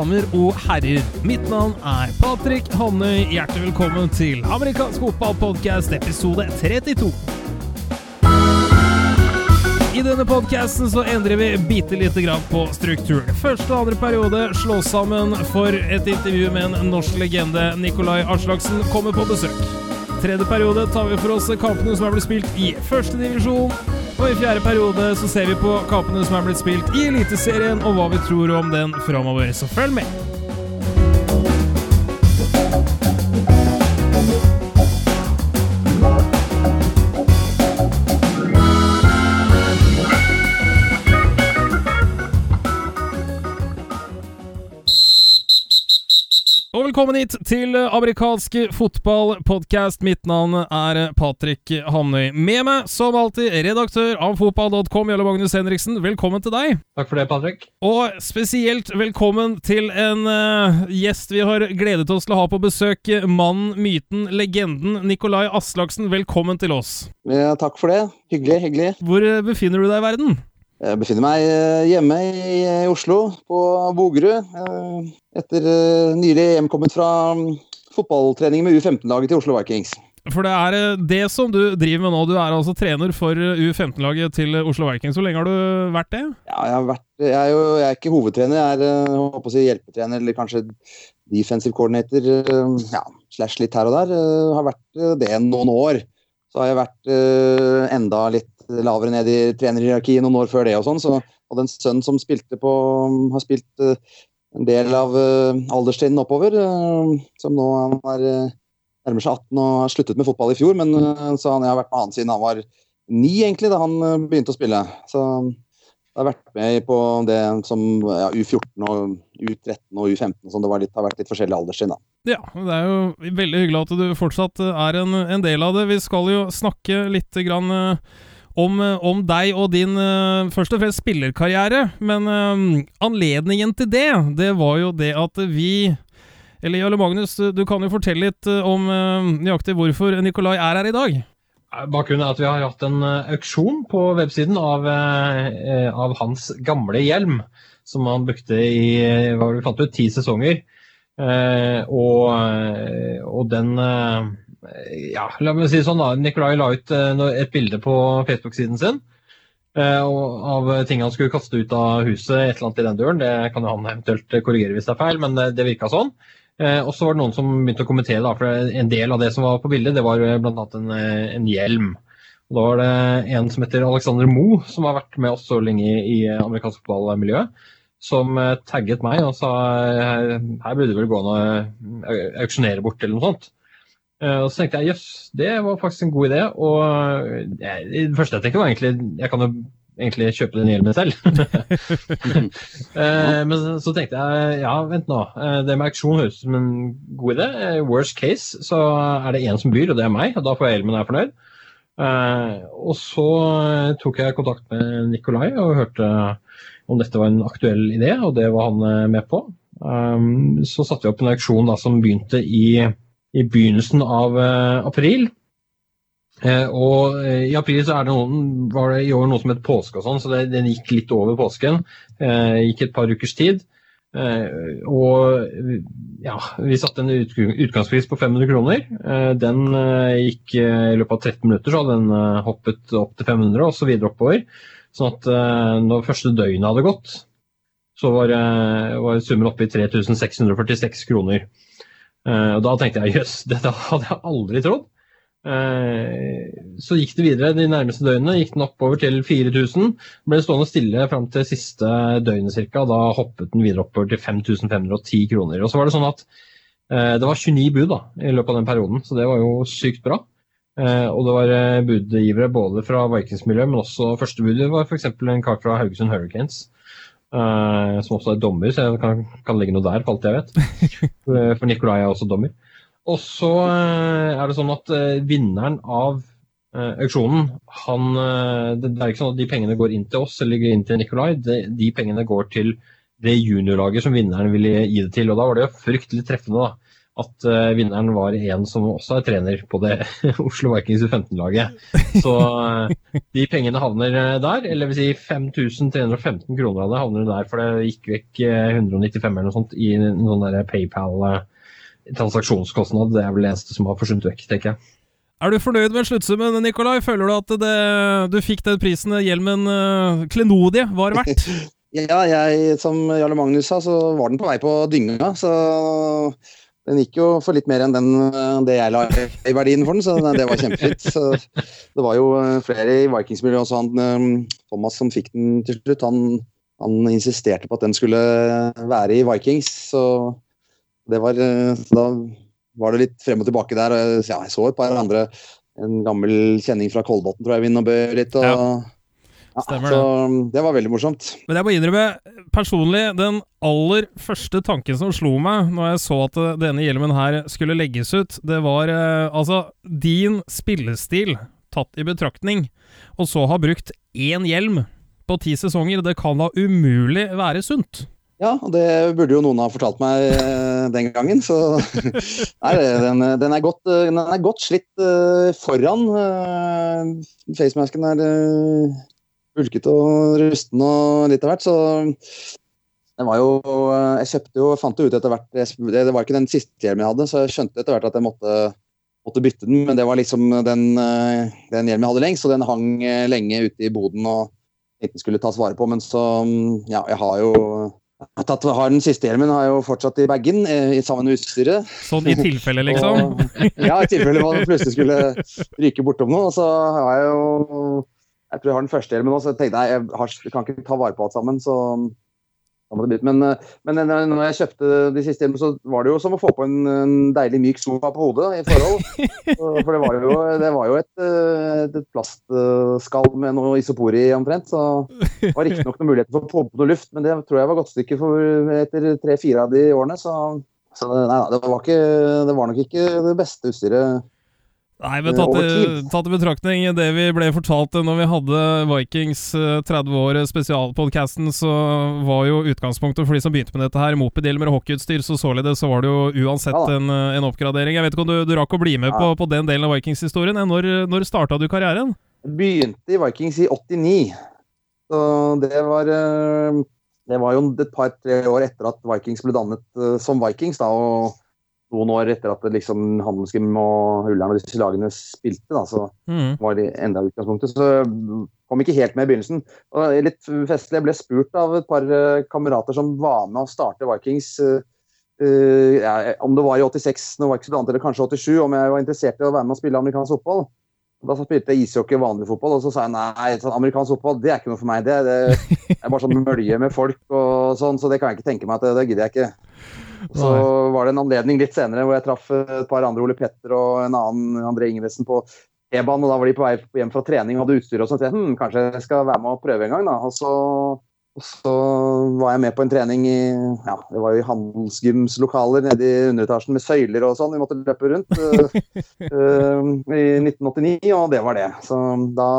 damer og herrer. Mitt navn er Patrick Hannøy. Hjertelig velkommen til amerikansk fotballpodkast episode 32. I denne podkasten endrer vi bitte lite grann på strukturen. Første og andre periode slås sammen for et intervju med en norsk legende. Nikolai Aslaksen kommer på besøk. Tredje periode tar vi for oss kampene som er blitt spilt i første divisjon. Og i fjerde periode så ser vi på kampene som er blitt spilt i Eliteserien, og hva vi tror om den framover. Så følg med! Velkommen hit til amerikansk fotballpodkast. Mitt navn er Patrick Hamnøy. Med meg, som alltid, redaktør av fotball.com, Jarle Magnus Henriksen. Velkommen til deg. Takk for det, Patrick. Og spesielt velkommen til en uh, gjest vi har gledet oss til å ha på besøk. Mannen, myten, legenden Nikolai Aslaksen. Velkommen til oss. Ja, takk for det. Hyggelig, hyggelig. Hvor uh, befinner du deg i verden? Jeg befinner meg eh, hjemme i, Oslo, på Bogerud. Etter nylig hjemkommet fra mm, fotballtrening med U15-laget til Oslo Vikings. For det er det som du driver med nå. Du er altså trener for U15-laget til Oslo Vikings. Hvor lenge har du vært det? Ja, jeg, har vært, jeg, er jo jeg er ikke hovedtrener, jeg er håper å si, hjelpetrener eller kanskje defensive coordinator. Ja, slash litt her og der. Jeg har vært det noen år. Så har jeg vært enda litt lavere ned i trenerhierarkiet noen år før det. Og sånn, så hadde en sønn som spilte på har spilt en del av uh, oppover. Uh, som nå er nærmer seg 18 og har sluttet med fotball i fjor. Men så han, jeg har vært med han siden han var ni, egentlig, da han begynte å spille. Så jeg har vært med på det som ja, U14 og U13 og U15. som Det litt, har vært litt forskjellig alderstrinn. da. Ja, det er jo veldig hyggelig at du fortsatt er en, en del av det. Vi skal jo snakke litt grann om, om, deg og din uh, først og fremst spillerkarriere. Men uh, anledningen til det, det var jo det at vi Eller Jarle Magnus, du kan jo fortelle litt om nøyaktig hvorfor Nikolai er her i dag? Bakgrunnen er at vi har hatt en auksjon på websiden av, av hans gamle hjelm, som han brukte i hva var vi fant ut, ti sesonger. Og, og den ja, la meg si sånn da. Nikolai la ut eh, et bilde på Facebook-siden sin eh, av ting han skulle kaste ut av huset, et eller annet i den døren. Det kan han eventuelt korrigere hvis det er feil, men det, det virka sånn. Eh, og så var det noen som begynte å kommentere, da, for en del av det som var på bildet, det var bl.a. En, en hjelm. Og da var det en som heter Alexander Moe, som har vært med oss så lenge i amerikansk fotballmiljø, som tagget meg og sa her burde det vel gå an å auksjonere bort eller noe sånt. Uh, og så tenkte jeg jøss, det var faktisk en god idé. Og jeg, det første jeg tenkte var egentlig jeg kan jo egentlig kjøpe den hjelmen selv. uh, men så tenkte jeg ja, vent nå. Det med auksjon høres ut som en god idé. worst case så er det én som byr, og det er meg. og Da får jeg hjelmen og er fornøyd. og så tok jeg kontakt med Nikolai og hørte om dette var en aktuell idé, og det var han med på. Så satte vi opp en auksjon da, som begynte i i begynnelsen av eh, april. Eh, og eh, I april så det noen, var det i år noe som het påske, og sånn, så det, den gikk litt over påsken. gikk et par ukers tid. og ja, vi satte en utgangspris på 500 kroner. den gikk i løpet av 13 minutter, så hadde den hoppet opp til 500 og så videre oppover. Sånn at når første døgnet hadde gått, så var, var summen oppe i 3646 kroner. Uh, og Da tenkte jeg jøss, dette hadde jeg aldri trodd. Uh, så gikk det videre de nærmeste døgnene. Gikk den oppover til 4000. Ble stående stille fram til siste døgnet ca. Da hoppet den videre oppover til 5510 kroner. Og så var det sånn at uh, det var 29 bud da, i løpet av den perioden, så det var jo sykt bra. og det var budgivere både fra Vikings-miljøet, men også første budet var f.eks. en kar fra Haugesund Hurricanes. Uh, som også er dommer, så det kan, kan ligge noe der, for alt jeg vet. For Nikolai er også dommer. Og så uh, er det sånn at uh, vinneren av auksjonen, han det, det, er ikke sånn at de pengene går inn til oss eller inn til Nikolai. De, de pengene går til det juniorlaget som vinneren ville gi det til. Og da var det jo fryktelig treffende da, at uh, vinneren var en som også er trener på det Oslo Vikings U15-laget. Så uh, de pengene havner der, eller vil si 5315 kroner av det havner der, for det gikk vekk 195 eller noe sånt i en sånn PayPal-transaksjonskostnad. Det er vel det eneste som har forsvunnet vekk, tenker jeg. Er du fornøyd med sluttsummen, Nikolai? Føler du at det, du fikk den prisen hjelmen uh, klenodie var verdt? ja, jeg, som Jarle Magnus sa, så var den på vei på dynga. Så den gikk jo for litt mer enn den, det jeg la i verdien for den, så det var kjempefint. Det var jo eh, flere i Vikings-miljøet, også han eh, Thomas som fikk den til slutt. Han, han, insisterte på at den skulle være i Vikings, så det var eh, Da var det litt frem og tilbake der. Ja, jeg så et par andre. En gammel kjenning fra Kolbotn tror jeg vi Bø litt. og ja. Stemmer ja, Så um, det var veldig morsomt. Men jeg må innrømme, personlig, den aller første tanken som slo meg når jeg så at denne hjelmen her skulle legges ut, det var uh, altså din spillestil tatt i betraktning, og så ha brukt én hjelm på ti sesonger, det kan da umulig være sunt? Ja, og det burde jo noen ha fortalt meg uh, den gangen. Så nei, den, den, er godt, den, er godt, slitt uh, foran. Facemasken er bulkete og rusten og litt av hvert. Så det var jo Jeg kjøpte jo, fant jo ut etter hvert Det var ikke den siste hjelmen jeg hadde, så jeg skjønte etter hvert at jeg måtte, måtte bytte den. Men det var liksom den, den hjelmen jeg hadde lengst, og den hang lenge ute i boden og ikke skulle tas vare på. Men så Ja, jeg har jo Tatt, har den siste hjelmen har jeg jo fortsatt i bagen eh, sammen med utstyret. Sånn i tilfelle, liksom? og, ja, i tilfelle man plutselig skulle ryke bortom noe. Så har jeg jo jeg tror jeg har den første hjelmen nå, så jeg tenkte jeg, har, jeg kan ikke ta vare på alt sammen. så men, men når jeg kjøpte de siste hjelmene, så var det jo som å få på en, en deilig myk sofa på hodet i forhold. For det var jo, det var jo et, et, plastskall med noe isopor i omtrent. Så det var riktignok noen muligheter for å få på noe luft, men det tror jeg var godt stykke for etter tre-fire av de årene. Så, så nei, det, var ikke, det var nok ikke det beste utstyret Nei, men tatt, tatt, i betraktning det vi ble fortalt når vi hadde Vikings 30 eh, år spesialpodkasten, så var jo utgangspunktet for de som begynte med dette her, mopedhjelmer og hockeyutstyr, så således så var det jo uansett ja, en, eh, en, oppgradering. Jeg vet ikke om du, du rakk å bli med ja. på, på, den delen av Vikings-historien. Når, når starta du karrieren? Begynte i Vikings i 89. Så det var eh, Det var jo et par-tre år etter at Vikings ble dannet som Vikings, da. og noen år etter at liksom Handelsgym og Ullern og disse lagene spilte, da, så mm. var de enda utgangspunktet. Så kom ikke helt med i begynnelsen. Og litt festlig, Jeg ble spurt av et par uh, kamerater som var med å starte Vikings. Uh, ja, om det var i 86 når Vikings ble eller kanskje 87, om jeg var interessert i å være med og spille amerikansk fotball. Da spilte jeg ishockey og vanlig fotball, og så sa jeg nei, sånn amerikansk fotball det er ikke noe for meg. Det, det er bare sånn mølje med folk og sånn, så det kan jeg ikke tenke meg at det, det gidder jeg ikke. Så var det en anledning litt senere hvor jeg traff et par andre, Ole Petter og en annen André Ingebrigtsen, på T-banen. og Da var de på vei hjem fra trening og hadde utstyr og sånt. Jeg, hm, kanskje jeg skal være med og prøve en gang, da. Og så, og så var jeg med på en trening i ja, det var jo i Handelsgyms lokaler nede i underetasjen med søyler og sånn. Vi måtte løpe rundt uh, uh, i 1989, og det var det. Så da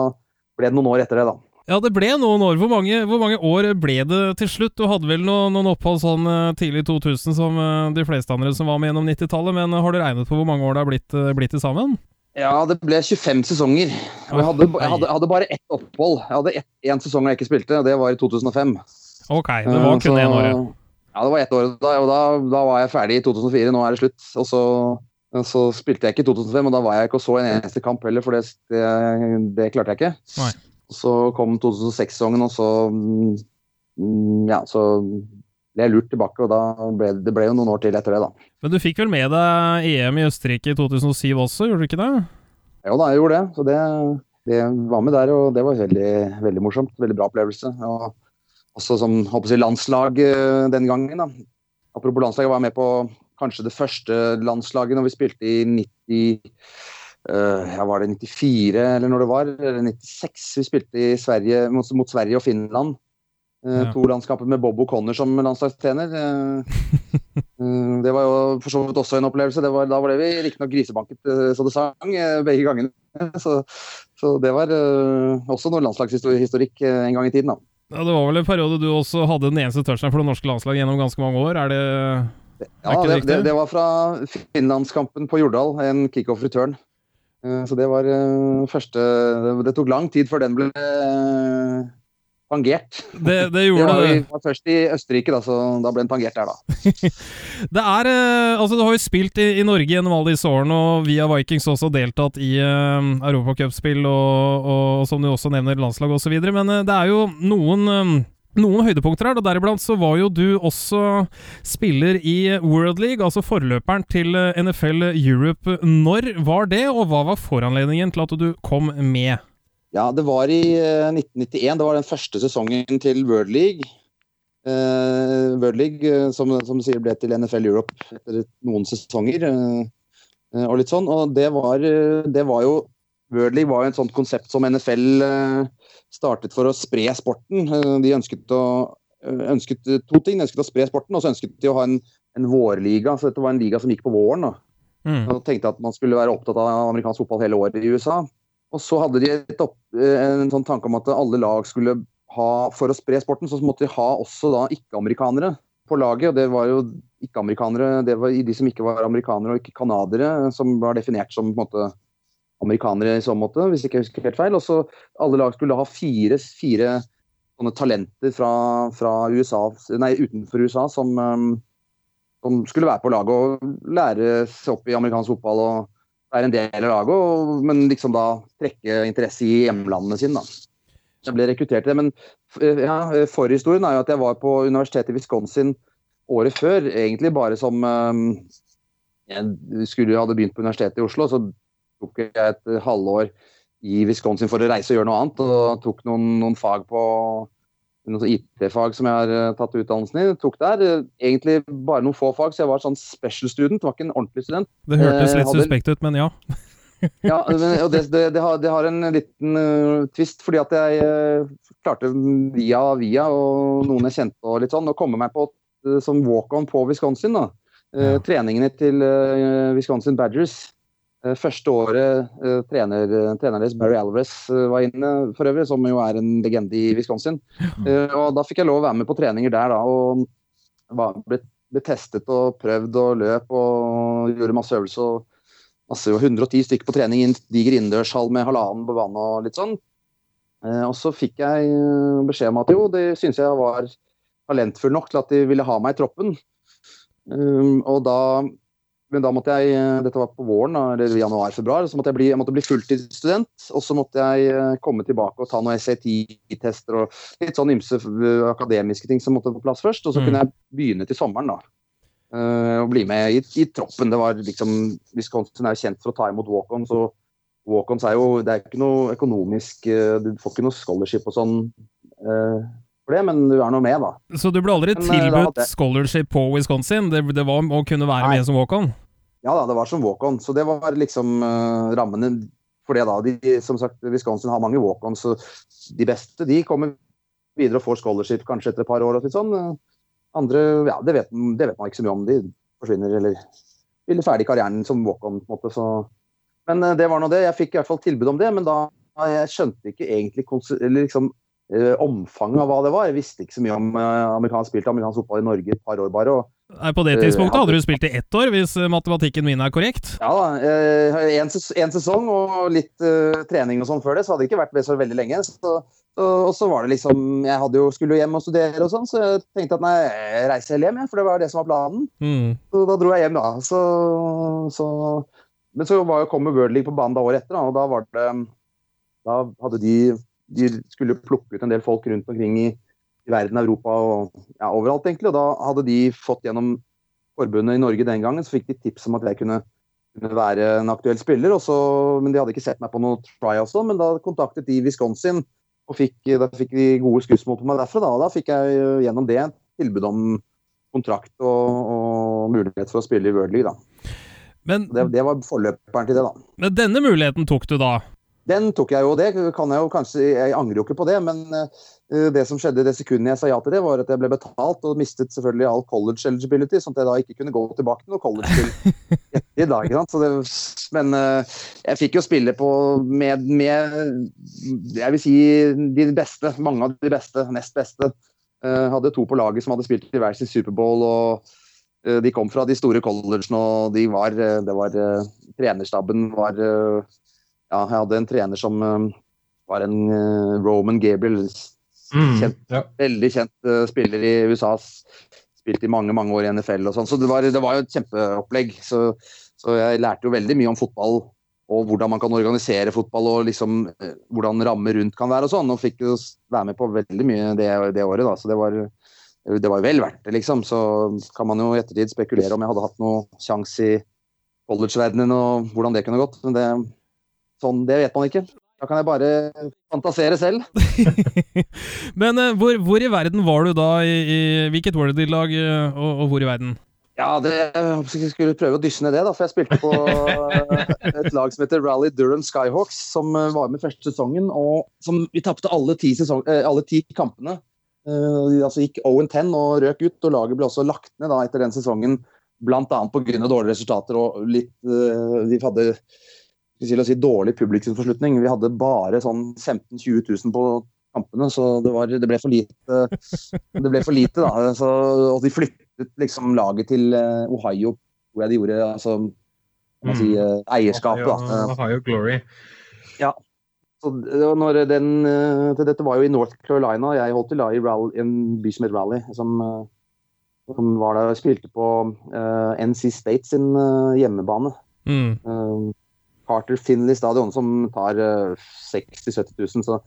ble det noen år etter det, da. Ja, det ble noen år. Hvor mange, hvor mange, år ble det til slutt? Du hadde vel noen, noen opphold sånn uh, tidlig 2000 som uh, de fleste andre som var med gjennom 90-tallet, men uh, har du regnet på hvor mange år det har blitt, blitt til sammen? Ja, det ble 25 sesonger. Jeg hadde, jeg hadde, jeg hadde bare ett opphold. Jeg hadde én sesong jeg ikke spilte, og det var i 2005. Ok, det var kun én år, ja. Ja, det var ett år. Da, og da, da, var jeg ferdig i 2004. Nå er det slutt. Og så, så, spilte jeg ikke i 2005, og da var jeg ikke og så en eneste kamp heller, for det, det, det klarte jeg ikke. Nei. Så kom 2006-sesongen, og så mm, Ja, så ble jeg lurt tilbake, og da ble det ble jo noen år til etter det, da. Men du fikk vel med deg EM i Østerrike i 2007 også, gjorde du ikke det? Jo da, jeg gjorde det. Så det, det var med der, og det var veldig, veldig morsomt. Veldig bra opplevelse. Og også som håper jeg, landslag eh, den gangen. da. Apropos landslag, jeg var med på kanskje det første landslaget når vi spilte i 90 Uh, ja, var det 94 eller når det var? Eller 96. Vi spilte i Sverige, mot, mot Sverige og Finland. Uh, ja. To landskamper med Bob O'Connor som landslagstrener. Uh, det var jo for så vidt også en opplevelse. Var, da ble vi riktignok grisebanket så det sang begge gangene. Så, så det var også noe landslagshistorikk en gang i tiden, da. Ja, Det var vel en periode du også hadde den eneste touchen for det norske landslaget gjennom ganske mange år. Er det Ja, det, det, det, var fra finlandskampen på Jordal, en kickoff return. Eh, så det var eh, første Det tok lang tid før den ble tangert. Det, det gjorde det. Var, var først i Østerrike, da, så da ble den tangert der, da. det er Altså, du har jo spilt i, i, Norge gjennom alle disse årene, og via Vikings også deltatt i uh, Europacupspill, og, og, som du også nevner, landslag osv. Men uh, det er jo noen um, noen høydepunkter her, og deriblant så var jo du også spiller i World League, altså forløperen til NFL Europe. Når var det, og hva var foranledningen til at du kom med? Ja, det var i 1991. Det var den første sesongen til World League. Uh, World League, eh, som, som, sier, ble til NFL Europe etter noen sesonger. Uh, og litt sånn, og det var, det var jo World League var jo et sånt konsept som NFL uh, startet for å spre sporten. De ønsket, å, ønsket to ting. De ønsket å spre sporten, og så ønsket de å ha en, en vårliga. Så dette var en liga som gikk på våren. Da. Mm. Og tenkte at man skulle være opptatt av amerikansk fotball hele året i USA. Og så hadde de opp, en sånn tanke om at alle lag skulle ha For å spre sporten, så måtte de ha også da ikke-amerikanere på laget. Og det var jo ikke-amerikanere Det var de som ikke var amerikanere og ikke canadiere, som var definert som på en måte amerikanere i så måte, hvis ikke jeg husker helt feil. Og så alle lag skulle ha fire, fire sånne talenter fra, fra USA, nei, utenfor USA som, um, som, skulle være på laget og lære seg opp i amerikansk fotball og være en del av laget, og, men liksom da trekke interesse i hjemlandene sine. da. Jeg ble rekruttert til det. Men ja, forhistorien er jo at jeg var på universitetet i Wisconsin året før, egentlig bare som um, Jeg skulle hadde begynt på universitetet i Oslo, så tok jeg et halvår i Wisconsin for å reise og gjøre noe annet. Og tok noen, noen fag på noen IT-fag som jeg har uh, tatt utdannelsen i. Tok der. Uh, egentlig bare noen få fag, så jeg var sånn special student, var ikke en ordentlig student. Det hørtes litt uh, hadde... suspekt ut, men ja. ja, og det, det, det, har, det, har, en liten uh, twist, fordi at jeg uh, klarte via via og noen jeg kjente og litt sånn, å komme meg på uh, som walk-on på Wisconsin. da. Ja. Treningene til Wisconsin Badgers. Første året trener, treneren deres Barry Alvarez var inne, for øvrig, som jo er en legende i Wisconsin. og Da fikk jeg lov å være med på treninger der da, og var, ble, ble testet og prøvd og løp og gjorde masse øvelser. Altså, 110 stykker på trening i en diger innendørshall med halvannen på vannet og litt sånn. Eh, og så fikk jeg eh, beskjed om at jo, det syns jeg var talentfull nok til at de ville ha meg i troppen. Um, og da men da måtte jeg, eh, dette var på våren, eller januar-februar, så måtte jeg bli, jeg måtte bli fulltidsstudent. Og så måtte jeg komme tilbake og ta noen SAT-tester og litt sånn ymse akademiske ting som måtte på plass først. Og så mm. kunne jeg begynne til sommeren, da. Og bli med i, i, troppen. Det var liksom, Wisconsin er jo kjent for å ta imot walk-ons. og Walk-ons er jo det er ikke noe økonomisk Du får ikke noe scholarship og sånn uh, for det, men du er nå med, da. Så du ble aldri men, tilbudt scholarship på Wisconsin? Det, det, var å kunne være Nei. med som walk-on? Ja da, det var som walk-on. Så det var liksom rammene for det, da. De, som sagt, Wisconsin har mange walk-ons, så de beste de kommer videre og får scholarship kanskje etter et par år. og sånn. Andre ja, det vet, det vet, man ikke så mye om. De forsvinner eller spiller ferdig karrieren som walk-on. på en måte, så. Men uh, det var nå det. Jeg fikk i hvert fall tilbud om det, men da jeg skjønte ikke egentlig liksom, uh, omfanget av hva det var. Jeg visste ikke så mye om eh, amerikansk spilt amerikansk fotball i Norge et par år bare. og På det tidspunktet hadde du spilt i ett år, hvis matematikken min er korrekt? Ja da. En, en sesong og litt uh, trening og sånn før det, så hadde det ikke vært med så veldig lenge. Så og så var det liksom Jeg jo, skulle jo hjem og studere, og sånn, så jeg tenkte at nei, jeg reiser hjem, jeg, for det var det som var planen. Mm. Så da dro jeg hjem, da. Så, så, men så var jo, kom World League på banen da året etter, da, og da var det Da hadde de De skulle plukke ut en del folk rundt omkring i, i verden, Europa og ja, overalt, egentlig. Og da hadde de fått gjennom forbundet i Norge den gangen, så fikk de tips om at jeg kunne kunne være en aktuell spiller. Også, men De hadde ikke sett meg på noe også, men da kontaktet de Wisconsin og fikk, da fikk de gode skussmål på meg derfra. Da, og da fikk jeg eh, gjennom det tilbud om kontrakt og, og mulighet for å spille i World League. Da. Men, det, det, var forløperen til det, da. Men denne muligheten tok du da? Den tok jeg jo, det kan jeg jo kanskje Jeg angrer jo ikke på det, men uh, det som skjedde det sekundet jeg sa ja til det, var at jeg ble betalt og mistet selvfølgelig all college eligibility, sånn at jeg da ikke kunne gå tilbake til noe college til i dag. Ikke? Det, men uh, jeg fikk jo spille på med, med jeg vil si de beste, mange av de beste, nest beste. Jeg hadde to på laget som hadde spilt i hver sin Superbowl og De kom fra de store collegene, og de var Det var Trenerstaben var Ja, jeg hadde en trener som var en Roman Gabriel. Mm, Kjent, ja. Veldig kjent spiller i USA. Spilt i mange mange år i NFL og sånn. Så det var, det var jo et kjempeopplegg. Så, så jeg lærte jo veldig mye om fotball og hvordan man kan organisere fotball og liksom eh, hvordan rammer rundt kan være og sånn. Og fikk jo være med på veldig mye det, det året, da. Så det var, det var vel verdt det, liksom. Så kan man jo i ettertid spekulere om jeg hadde hatt noe sjanse i college-verdenen og hvordan det kunne gått. Men det, sånn, det vet man ikke. Da kan jeg bare fantasere selv. Men uh, hvor, hvor, i verden var du da? I, i hvilket Wardy-lag uh, og, og, hvor i verden? Ja, det, Jeg skulle prøve å dysse ned det, da, for jeg spilte på eh, et lag som heter Rally Durham Skyhawks, som var med første sesongen. og som Vi tapte alle, alle, ti kampene. De altså gikk 0-10 og røk ut, og laget ble også lagt ned da, etter den sesongen. Bl.a. pga. dårlige resultater og litt uh, Vi hadde si, dårlig publikumsforslutning. Vi hadde bare sånn 15 000-20 000 på kampene, så det, var, det, ble for lite. Det ble for lite, da. Så, og de flyttet liksom laget til eh, Ohio, hvor jeg de gjorde altså, man si, eh, eierskapet. da. Ohio Glory. Ja. Så når den, eh, dette var jo i North Carolina. Jeg holdt til da i Rally, en by som het Rally. Som, som var der og spilte på uh, NC State sin uh, hjemmebane. Mm. Uh, Carter Finley stadion, som tar 60 000-70 000. Så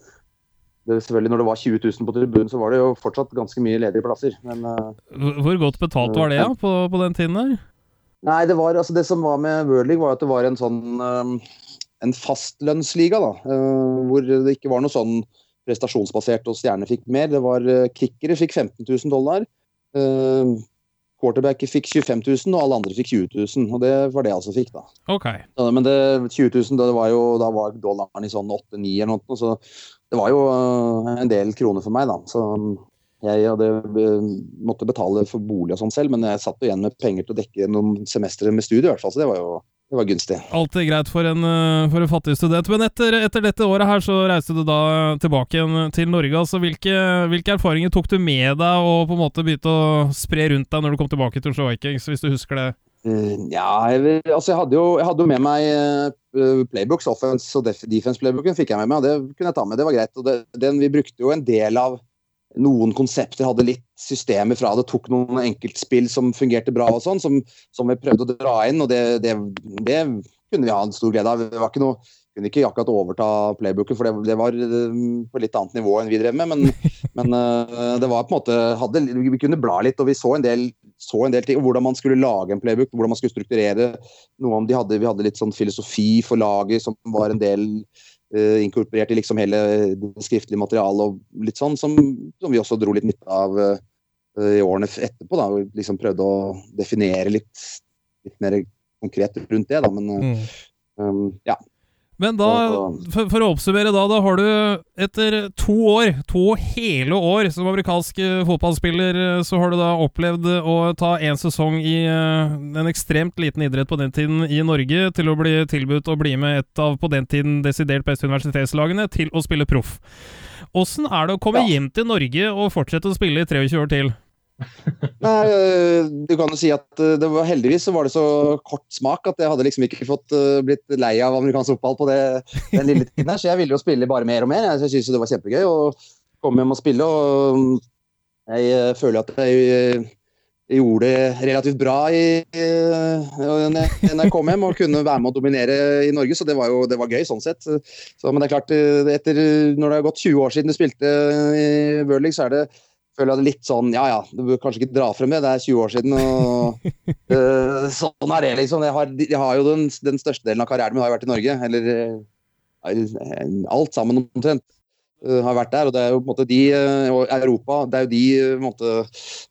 det, selvfølgelig når det var 20 000 på tribunen, så var det jo fortsatt ganske mye ledige plasser. Men, uh, Hvor godt betalt var det ja, på, på, den tiden der? Nei, det, var, altså, det som var med World League, var at det var en sånn um, en fastlønnsliga. da, uh, Hvor det ikke var noe sånn prestasjonsbasert og stjerner fikk mer. Det var Kickere fikk 15 000 dollar. Quarterbacker fikk 25 000, og alle andre fikk 20 000. Og det var det jeg altså fikk, da. Okay. Ja, men det, 20 000, det var jo, da var dollaren i sånn 8-9 eller noe, så det var jo eh, en del kroner for meg, da. Så jeg hadde, eh, måtte betale for bolig og sånn selv, men jeg satt jo igjen med penger til å dekke noen semestre med studie, i hvert fall. Så det var jo det var gunstig. Alltid greit for en, eh, for en fattig student. Men etter, etter, dette året her så reiste du da tilbake igjen til Norge. altså hvilke, hvilke, erfaringer tok du med deg og på en måte begynte å spre rundt deg når du kom tilbake til Oslo Vikings, hvis du husker det? Uh, ja, jeg, altså jeg hadde, jo, jeg hadde jo med meg uh, playbooks, offense og defense-playbooken fikk jeg med meg, og det kunne jeg ta med. Det var greit. og det, den, Vi brukte jo en del av noen konsepter, hadde litt systemer fra det, tok noen enkeltspill som fungerte bra og sånn, som, som, vi prøvde å dra inn, og det, det, det, kunne vi ha en stor glede av. Det var ikke noe kunne ikke akkurat overta playbooken, for det, det, var på litt annet nivå enn vi drev med. Men, men det var på en måte hadde, Vi kunne bla litt, og vi så en del så en del ting, hvordan man skulle lage en playbook, hvordan man skulle strukturere. Noe om de hadde, Vi hadde litt sånn filosofi for laget som var en del uh, inkorporert i liksom hele det skriftlige materialet og litt sånn, som, som vi også dro litt nytte av uh, i årene etterpå. da, og liksom Prøvde å definere litt, litt mer konkret rundt det. da, men uh, um, ja. Men da, for, for, å oppsummere da, da har du etter to år, to hele år som amerikansk eh, fotballspiller, eh, så har du da opplevd å ta én sesong i uh, en ekstremt liten idrett på den tiden i Norge, til å bli tilbudt å bli med et av på den tiden desidert beste universitetslagene, til å spille proff. Åssen er det å komme ja. hjem til Norge og fortsette å spille i 23 år til? Nei, eh, du kan jo si at eh, det var, Heldigvis så var det så kort smak at jeg hadde liksom ikke fått uh, blitt lei av amerikansk fotball på det, den lille tiden her, så jeg ville jo spille bare mer og mer. Jeg syntes det var kjempegøy å komme hjem og spille. og mm, Jeg føler at jeg gjorde det relativt bra i, når jeg kom hjem og kunne være med å dominere i Norge, så det var jo det var gøy sånn sett. Så, men det er klart, etter, når det har gått 20 år siden du spilte i World League, så er det føler jeg litt sånn Ja ja, du bør kanskje ikke dra frem det, det er 20 år siden. og uh, Sånn er det, liksom. Jeg har, jeg har jo den, den, største delen av karrieren min har vært i Norge. Eller uh, alt sammen omtrent uh, har vært der. Og det er jo på en måte de og Europa, det er jo de måte,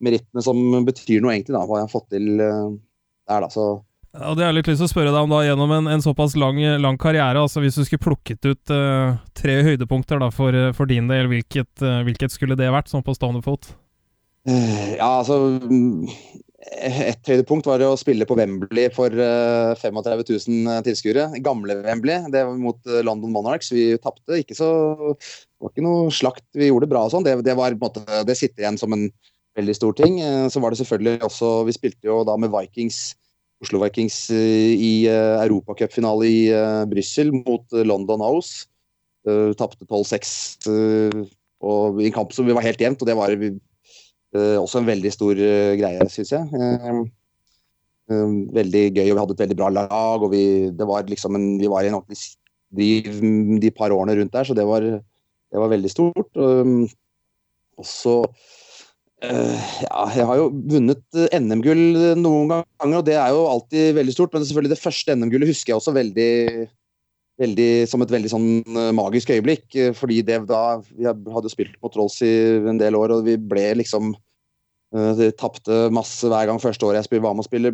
merittene som betyr noe, egentlig, da, hva jeg har fått til der. da, så og det har jeg litt lyst til å spørre deg om da, gjennom en, en såpass lang, lang, karriere. altså Hvis du skulle plukket ut uh, tre høydepunkter da, for, uh, for din del, hvilket, uh, hvilket, skulle det vært, sånn på stående fot? Ja, altså mm, Et høydepunkt var å spille på Wembley for 35 000 tilskuere. Gamle Wembley, det var mot London Monarchs. Vi tapte. Ikke så Det var ikke noe slakt. Vi gjorde det bra og sånn. Det, det, var måte Det sitter igjen som en veldig stor ting. Eh, så var det selvfølgelig også Vi spilte jo da med Vikings, Oslo Vikings eh, i uh, europacupfinale i uh, Brussel mot London House. Tapte 12-6 og i en kamp som var helt jevnt, og det var også en veldig stor greie, syns jeg. veldig gøy, og vi hadde et veldig bra lag. og Vi, var liksom en, vi var i en ordentlig driv de par årene rundt der, så det var, det var veldig stort. Og så Uh, ja, jeg har jo vunnet uh, NM-gull noen ganger, og det er jo alltid veldig stort. Men selvfølgelig det første NM-gullet husker jeg også veldig, veldig, som et veldig sånn magisk øyeblikk. fordi det da Vi hadde spilt mot Rolls i en del år, og vi ble liksom de Tapte masse hver gang første året jeg var med å spille,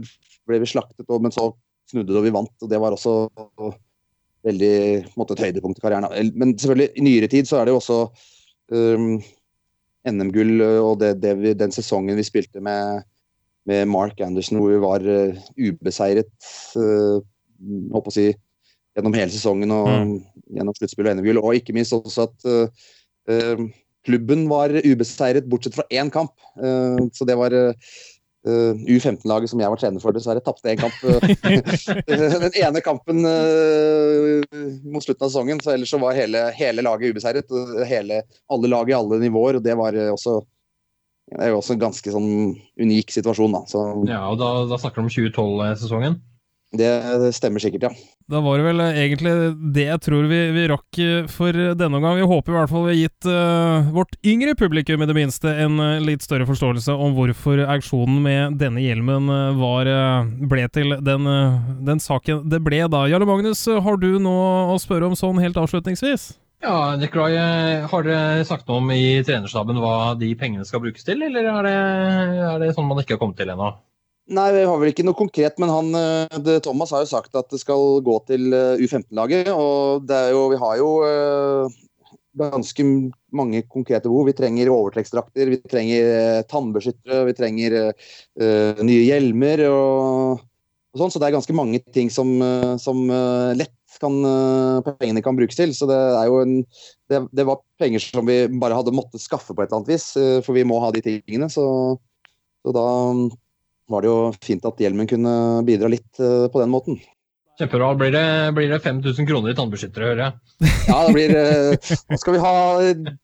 ble vi slaktet, men så snudde det, og vi vant. og Det var også veldig måte, et høydepunkt i karrieren. Men selvfølgelig, i nyere tid så er det jo også um, NM-gull eh, og det, det vi, den sesongen vi spilte med, med, Mark Anderson, hvor vi var uh, ubeseiret uh, å si, gjennom hele sesongen og mm. gjennom sluttspill og NM-gull. Og ikke minst også at uh, klubben var ubeseiret bortsett fra én kamp. så det var Uh, U15-laget som jeg var trener for, dessverre tapte én kamp. den ene kampen uh, mot slutten av sesongen, så ellers så var hele, hele laget ubeseiret. Hele, alle lag i alle nivåer. og Det var også, det er også en ganske sånn unik situasjon. Da. Så, ja, og da, da snakker du om 2012-sesongen? Det, stemmer sikkert, ja. Da var det vel egentlig det jeg tror vi, vi rakk for denne omgang. Vi håper i hvert fall vi har gitt uh, vårt yngre publikum i det minste en uh, litt større forståelse om hvorfor auksjonen med denne hjelmen uh, var, ble til den, den, saken det ble da. Jarle Magnus, har du noe å spørre om sånn helt avslutningsvis? Ja, Nikolai, har dere sagt noe om i trenerstaben hva de pengene skal brukes til, eller er det, er det sånn man ikke har kommet til ennå? Nei, vi har vel ikke noe konkret, men han, eh, det, Thomas har jo sagt at det skal gå til eh, U15-laget. Og jo, vi har jo uh, ganske mange konkrete behov. Vi trenger overtrekksdrakter, vi trenger uh, tannbeskyttere, vi trenger uh, nye hjelmer og, og, sånn. Så det er ganske mange ting som, som lett kan, pengene kan brukes til. Så det er jo en det, det, var penger som vi bare hadde måttet skaffe på et eller annet vis, for vi må ha de tingene. Så, så da var det jo fint at hjelmen kunne bidra litt eh, på den måten. Kjempebra. Blir det, blir det 5000 kroner i tannbeskyttere, hører jeg? Ja, det blir eh, Nå skal vi ha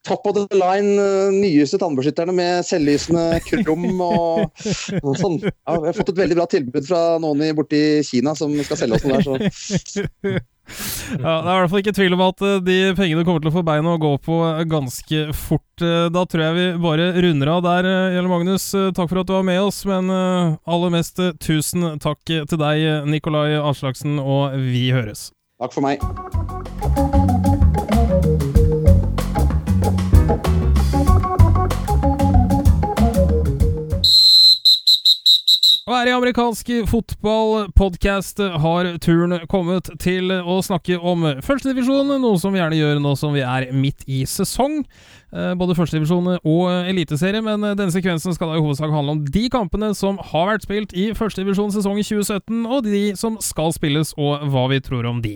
top of the line, eh, nyeste tannbeskytterne med selvlysende krum og, og sånn. Ja, vi har fått et veldig bra tilbud fra noen borti Kina som skal selge oss noe der, så ja, Det er i hvert fall ikke tvil om at eh, de pengene kommer til å få beina å gå på ganske fort. Eh, da tror jeg vi bare runder av der, eh, Gjelle Magnus. Takk for at du var med oss, men aller mest tusen takk til deg, Nikolai Aslaksen, og vi høres. Takk for meg. Og her i amerikansk fotballpodkast har turen kommet til å snakke om førstedivisjon, noe som vi gjerne gjør nå som vi er midt i sesong. Eh, både førstedivisjon og eliteserie, men denne sekvensen skal da i hovedsak handle om de kampene som har vært spilt i førstedivisjon sesong i 2017, og de som skal spilles, og hva vi tror om de.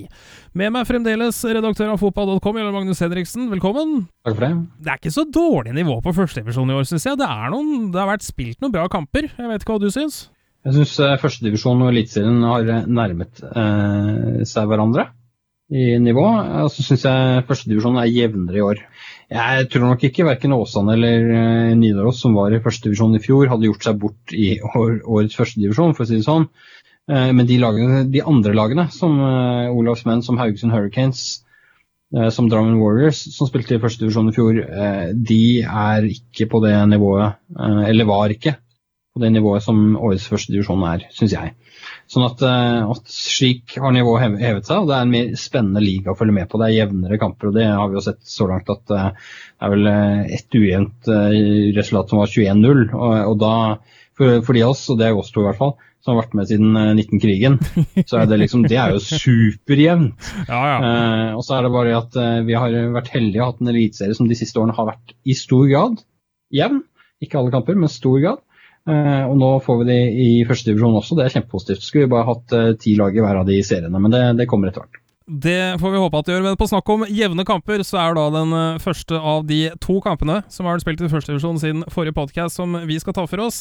Med meg fremdeles redaktør av fotball.com, Jørgen Magnus Henriksen. Velkommen. Takk for det. Det er ikke så dårlig nivå på førstedivisjon i år, syns jeg. Det, noen, det har vært spilt noen bra kamper. Jeg vet ikke hva du syns? Jeg syns Førstedivisjonen førstedivisjon og Eliteserien har eh, nærmet eh, seg hverandre i nivå. Og så syns jeg førstedivisjon er jevnere i år. Jeg tror nok ikke verken Åsane eller uh, Nidaros, som var i førstedivisjon i fjor, hadde gjort seg bort i år, årets førstedivisjon, for å si det sånn. Men de, lagene, de, andre lagene, som Olavs menn, som Haugesund Hurricanes, som Drammen Warriors, som spilte i førstedivisjon i fjor, de er ikke på det nivået, eller var ikke på det nivået som årets første divisjon er, syns jeg. Sånn at, eh, at, slik har nivået hevet seg, og det er en mer spennende liga å følge med på. Det er jevnere kamper, og det har vi jo sett så langt at eh, det er vel eh, ett ujevnt resultat som var 21-0. Og, og, da, for, for de av oss, og det er oss to i hvert fall, som har vært med siden 19-krigen, så er det liksom Det er jo superjevnt. Ja, ja. eh, og så er det bare at vi har vært heldige og hatt en eliteserie som de siste årene har vært i stor grad jevn. Ikke alle kamper, men stor grad. Eh, og nå får vi de i første divisjon også, det er kjempepositivt. Skulle vi bare hatt eh, ti lag i hver av de seriene, men det, det kommer etter hvert. Det får vi håpe at det gjør. Men på snakk om jevne kamper, så er da den eh, første av de to kampene som har vært spilt i førstedivisjon siden forrige podkast, som vi skal ta for oss.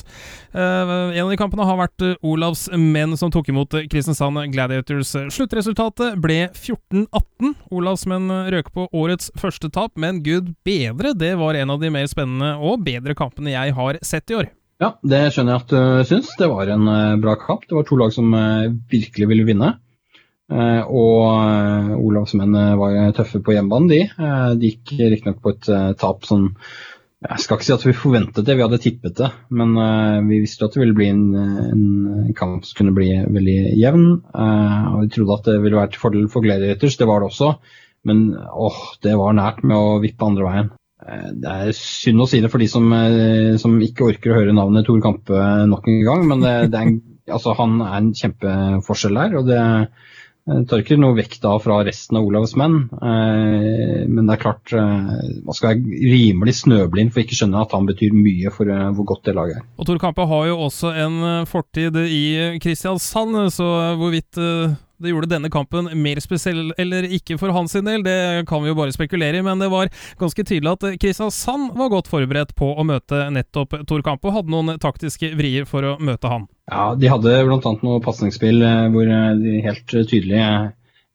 En av de kampene har vært Olavs menn som tok imot Kristiansand Gladiators. Sluttresultatet ble 14-18. Olavs menn røk på årets første tap, men gud bedre, det var en av de mer spennende og bedre kampene jeg har sett i år. Ja, det skjønner jeg at du syns. Det var en bra kamp. Det var to lag som virkelig ville vinne. Eh, og Olavs menn var tøffe på hjemmebane, de. Eh, de gikk riktignok på et tap som Jeg skal ikke si at vi forventet det, vi hadde tippet det. Men vi visste at det ville bli en, en kamp som kunne bli veldig jevn. Og vi trodde at det ville være til fordel for Gladiators, det var det også. Men åh, det var nært med å vippe andre veien. Det er synd å si det for de som, som ikke orker å høre navnet Tor Kampe nok en gang, men det, det er en, altså, han er en kjempeforskjell der. og det tar ikke noe vekk da fra resten av Olavs menn, eh, men det er klart eh, man skal være rimelig snøblind for ikke skjønne at han betyr mye for eh, hvor godt det laget er. Og Tor Kampe har jo også en fortid i Kristiansand, så hvorvidt det gjorde denne kampen mer spesiell eller ikke for hans del, det kan vi jo bare spekulere i, men det var ganske tydelig at Kristiansand var godt forberedt på å møte nettopp Tor Campo, hadde noen taktiske vrier for å møte han. Ja, de hadde bl.a. noe pasningsspill eh, hvor eh, de helt tydelig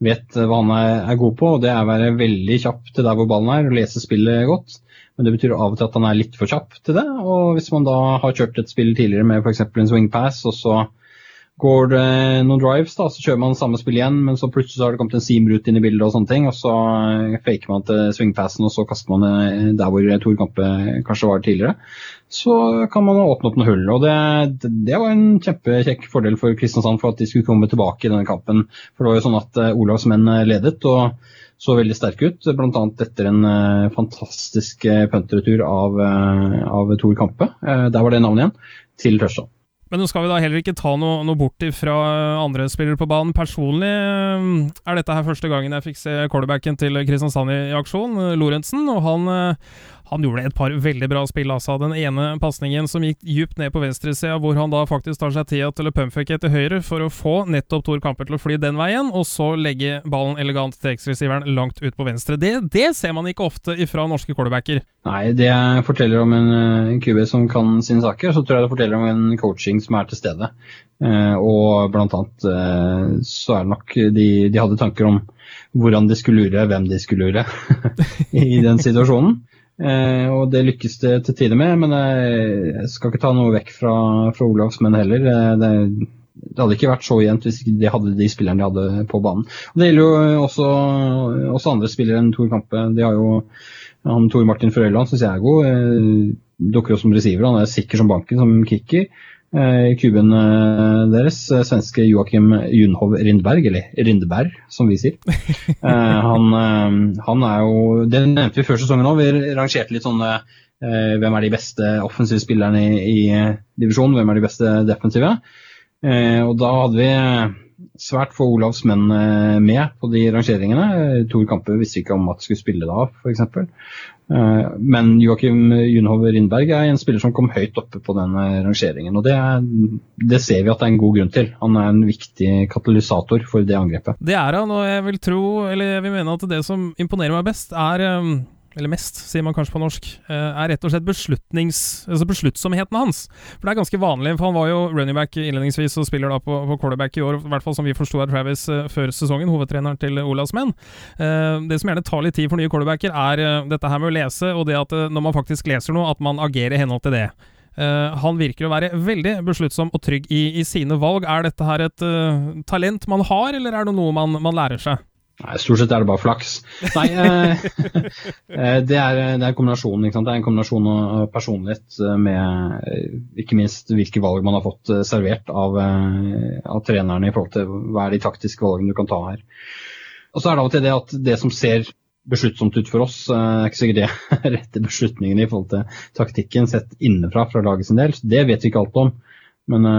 vet hva han er god på, og det er å være veldig kjapp til der hvor ballen er, og lese spillet godt. Men det betyr av og til at han er litt for kjapp til det. Og hvis man da har kjørt et spill tidligere med f.eks. en swing pass, og så Går det noen drives, da, så kjører man samme spill igjen, men så plutselig så har det kommet en seam-route inn i bildet, og sånne ting, og så eh, faker man til swingpassen, og så kaster man det der hvor Tor Kampe kanskje var tidligere. Så kan man åpne opp noen hull. og Det, det var en kjempekjekk fordel for Kristiansand for at de skulle komme tilbake i denne kampen. For det var jo sånn at eh, Olavs menn eh, ledet. og så veldig sterke ut, bl.a. etter en uh, fantastisk punterretur av, av Tor Kampe. Der var det navnet igjen, til touchdown. Men nå skal vi da heller ikke ta noe, noe bort fra andre spillere på banen. Personlig eh, er dette her første gangen jeg fikk se quarterbacken til Kristiansand i, i aksjon, Lorentzen. Og han, eh, han gjorde et par veldig bra spill. altså. Den ene pasningen som gikk djupt ned på venstresida, hvor han da faktisk tar seg tida til å pumpfucke etter høyre for å få nettopp Tor Kamper til å fly den veien, og så legge ballen elegant til X-receiveren langt ut på venstre. Det, det, ser man ikke ofte ifra norske quarterbacker. Nei, det forteller om en, en QB som kan sine saker, så tror jeg det forteller om en coaching som er til stede. Eh, og blant annet eh, så er det nok de, de hadde tanker om hvordan de skulle lure hvem de skulle lure i den situasjonen. Eh, og det lykkes det til tider med, men jeg skal ikke ta noe vekk fra, fra Olavs menn heller. Eh, det, det, hadde ikke vært så jevnt hvis de hadde de spillerne de hadde på banen. Og det gjelder jo også, også andre spillere enn Tor Kampe. De har jo han Tor Martin Frøyland syns jeg er god. Eh, dukker opp som receiver, han er sikker som banken som kicker. Eh, kuben eh, deres, eh, svenske Joakim Junhov Rindberg, eller Rindberg som vi sier. han, han, er jo Det nevnte vi før sesongen òg. Vi rangerte litt sånne hvem er de beste offensive spillerne i, i divisjonen, hvem er de beste defensive. og da hadde vi svært få Olavs menn med på de rangeringene. Tor Kampe visste ikke om at skulle spille da, f.eks. Eh, men Joakim Junhove Rindberg er en spiller som kom høyt oppe på den rangeringen. og det, det, ser vi at det er en god grunn til. Han er en viktig katalysator for det angrepet. Det er han, og jeg vil tro, eller jeg vil mene at det som imponerer meg best, er um, eller mest, sier man kanskje på norsk, eh, er rett og slett altså besluttsomheten hans. For det er ganske vanlig, for han var jo running back innledningsvis og spiller da på, på quarterback i år, i hvert fall som vi forsto av Travis uh, før sesongen, hovedtreneren til Olavs menn. Uh, det som gjerne tar litt tid for nye quarterbacker, er uh, dette her med å lese, og det at når man faktisk leser noe, at man agerer i henhold til det. han virker å være veldig besluttsom og trygg i, i sine valg. Er dette her et talent man har, eller er det noe man, man lærer seg? Nei, Stort sett er det bare flaks. Nei, eh, eh det, er, det er kombinasjonen. Det er en kombinasjon av personlighet eh, med eh, ikke minst hvilke valg man har fått servert av, av trenerne i forhold til hva er de taktiske valgene du kan ta her. Og så er det av og til det at det som ser besluttsomt ut for oss, er ikke sikkert det rette beslutningene i forhold til taktikken sett innenfra fra laget sin del. Det vet vi ikke alt om, men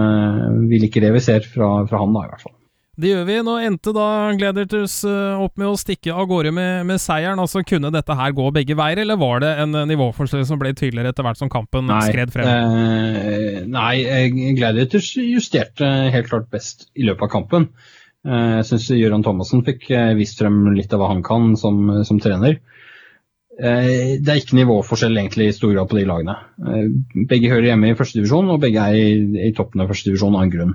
vi liker det vi ser fra, fra han da, i hvert fall. Det gjør vi. Nå endte da Gladiators eh, opp med å stikke av gårde med, med, seieren. Altså Kunne dette her gå begge veier, eller var det en eh, nivåforskjell som ble tydeligere etter hvert som kampen nei, skred frem? Eh, nei, Gladiators justerte helt klart best i løpet av kampen. Jeg syns Gøran Thomassen fikk vist frem litt av hva han kan som, som trener. Det er ikke nivåforskjell egentlig i stor grad på de lagene. Begge hører hjemme i førstedivisjon, og begge er i, i toppen av førstedivisjon av en grunn.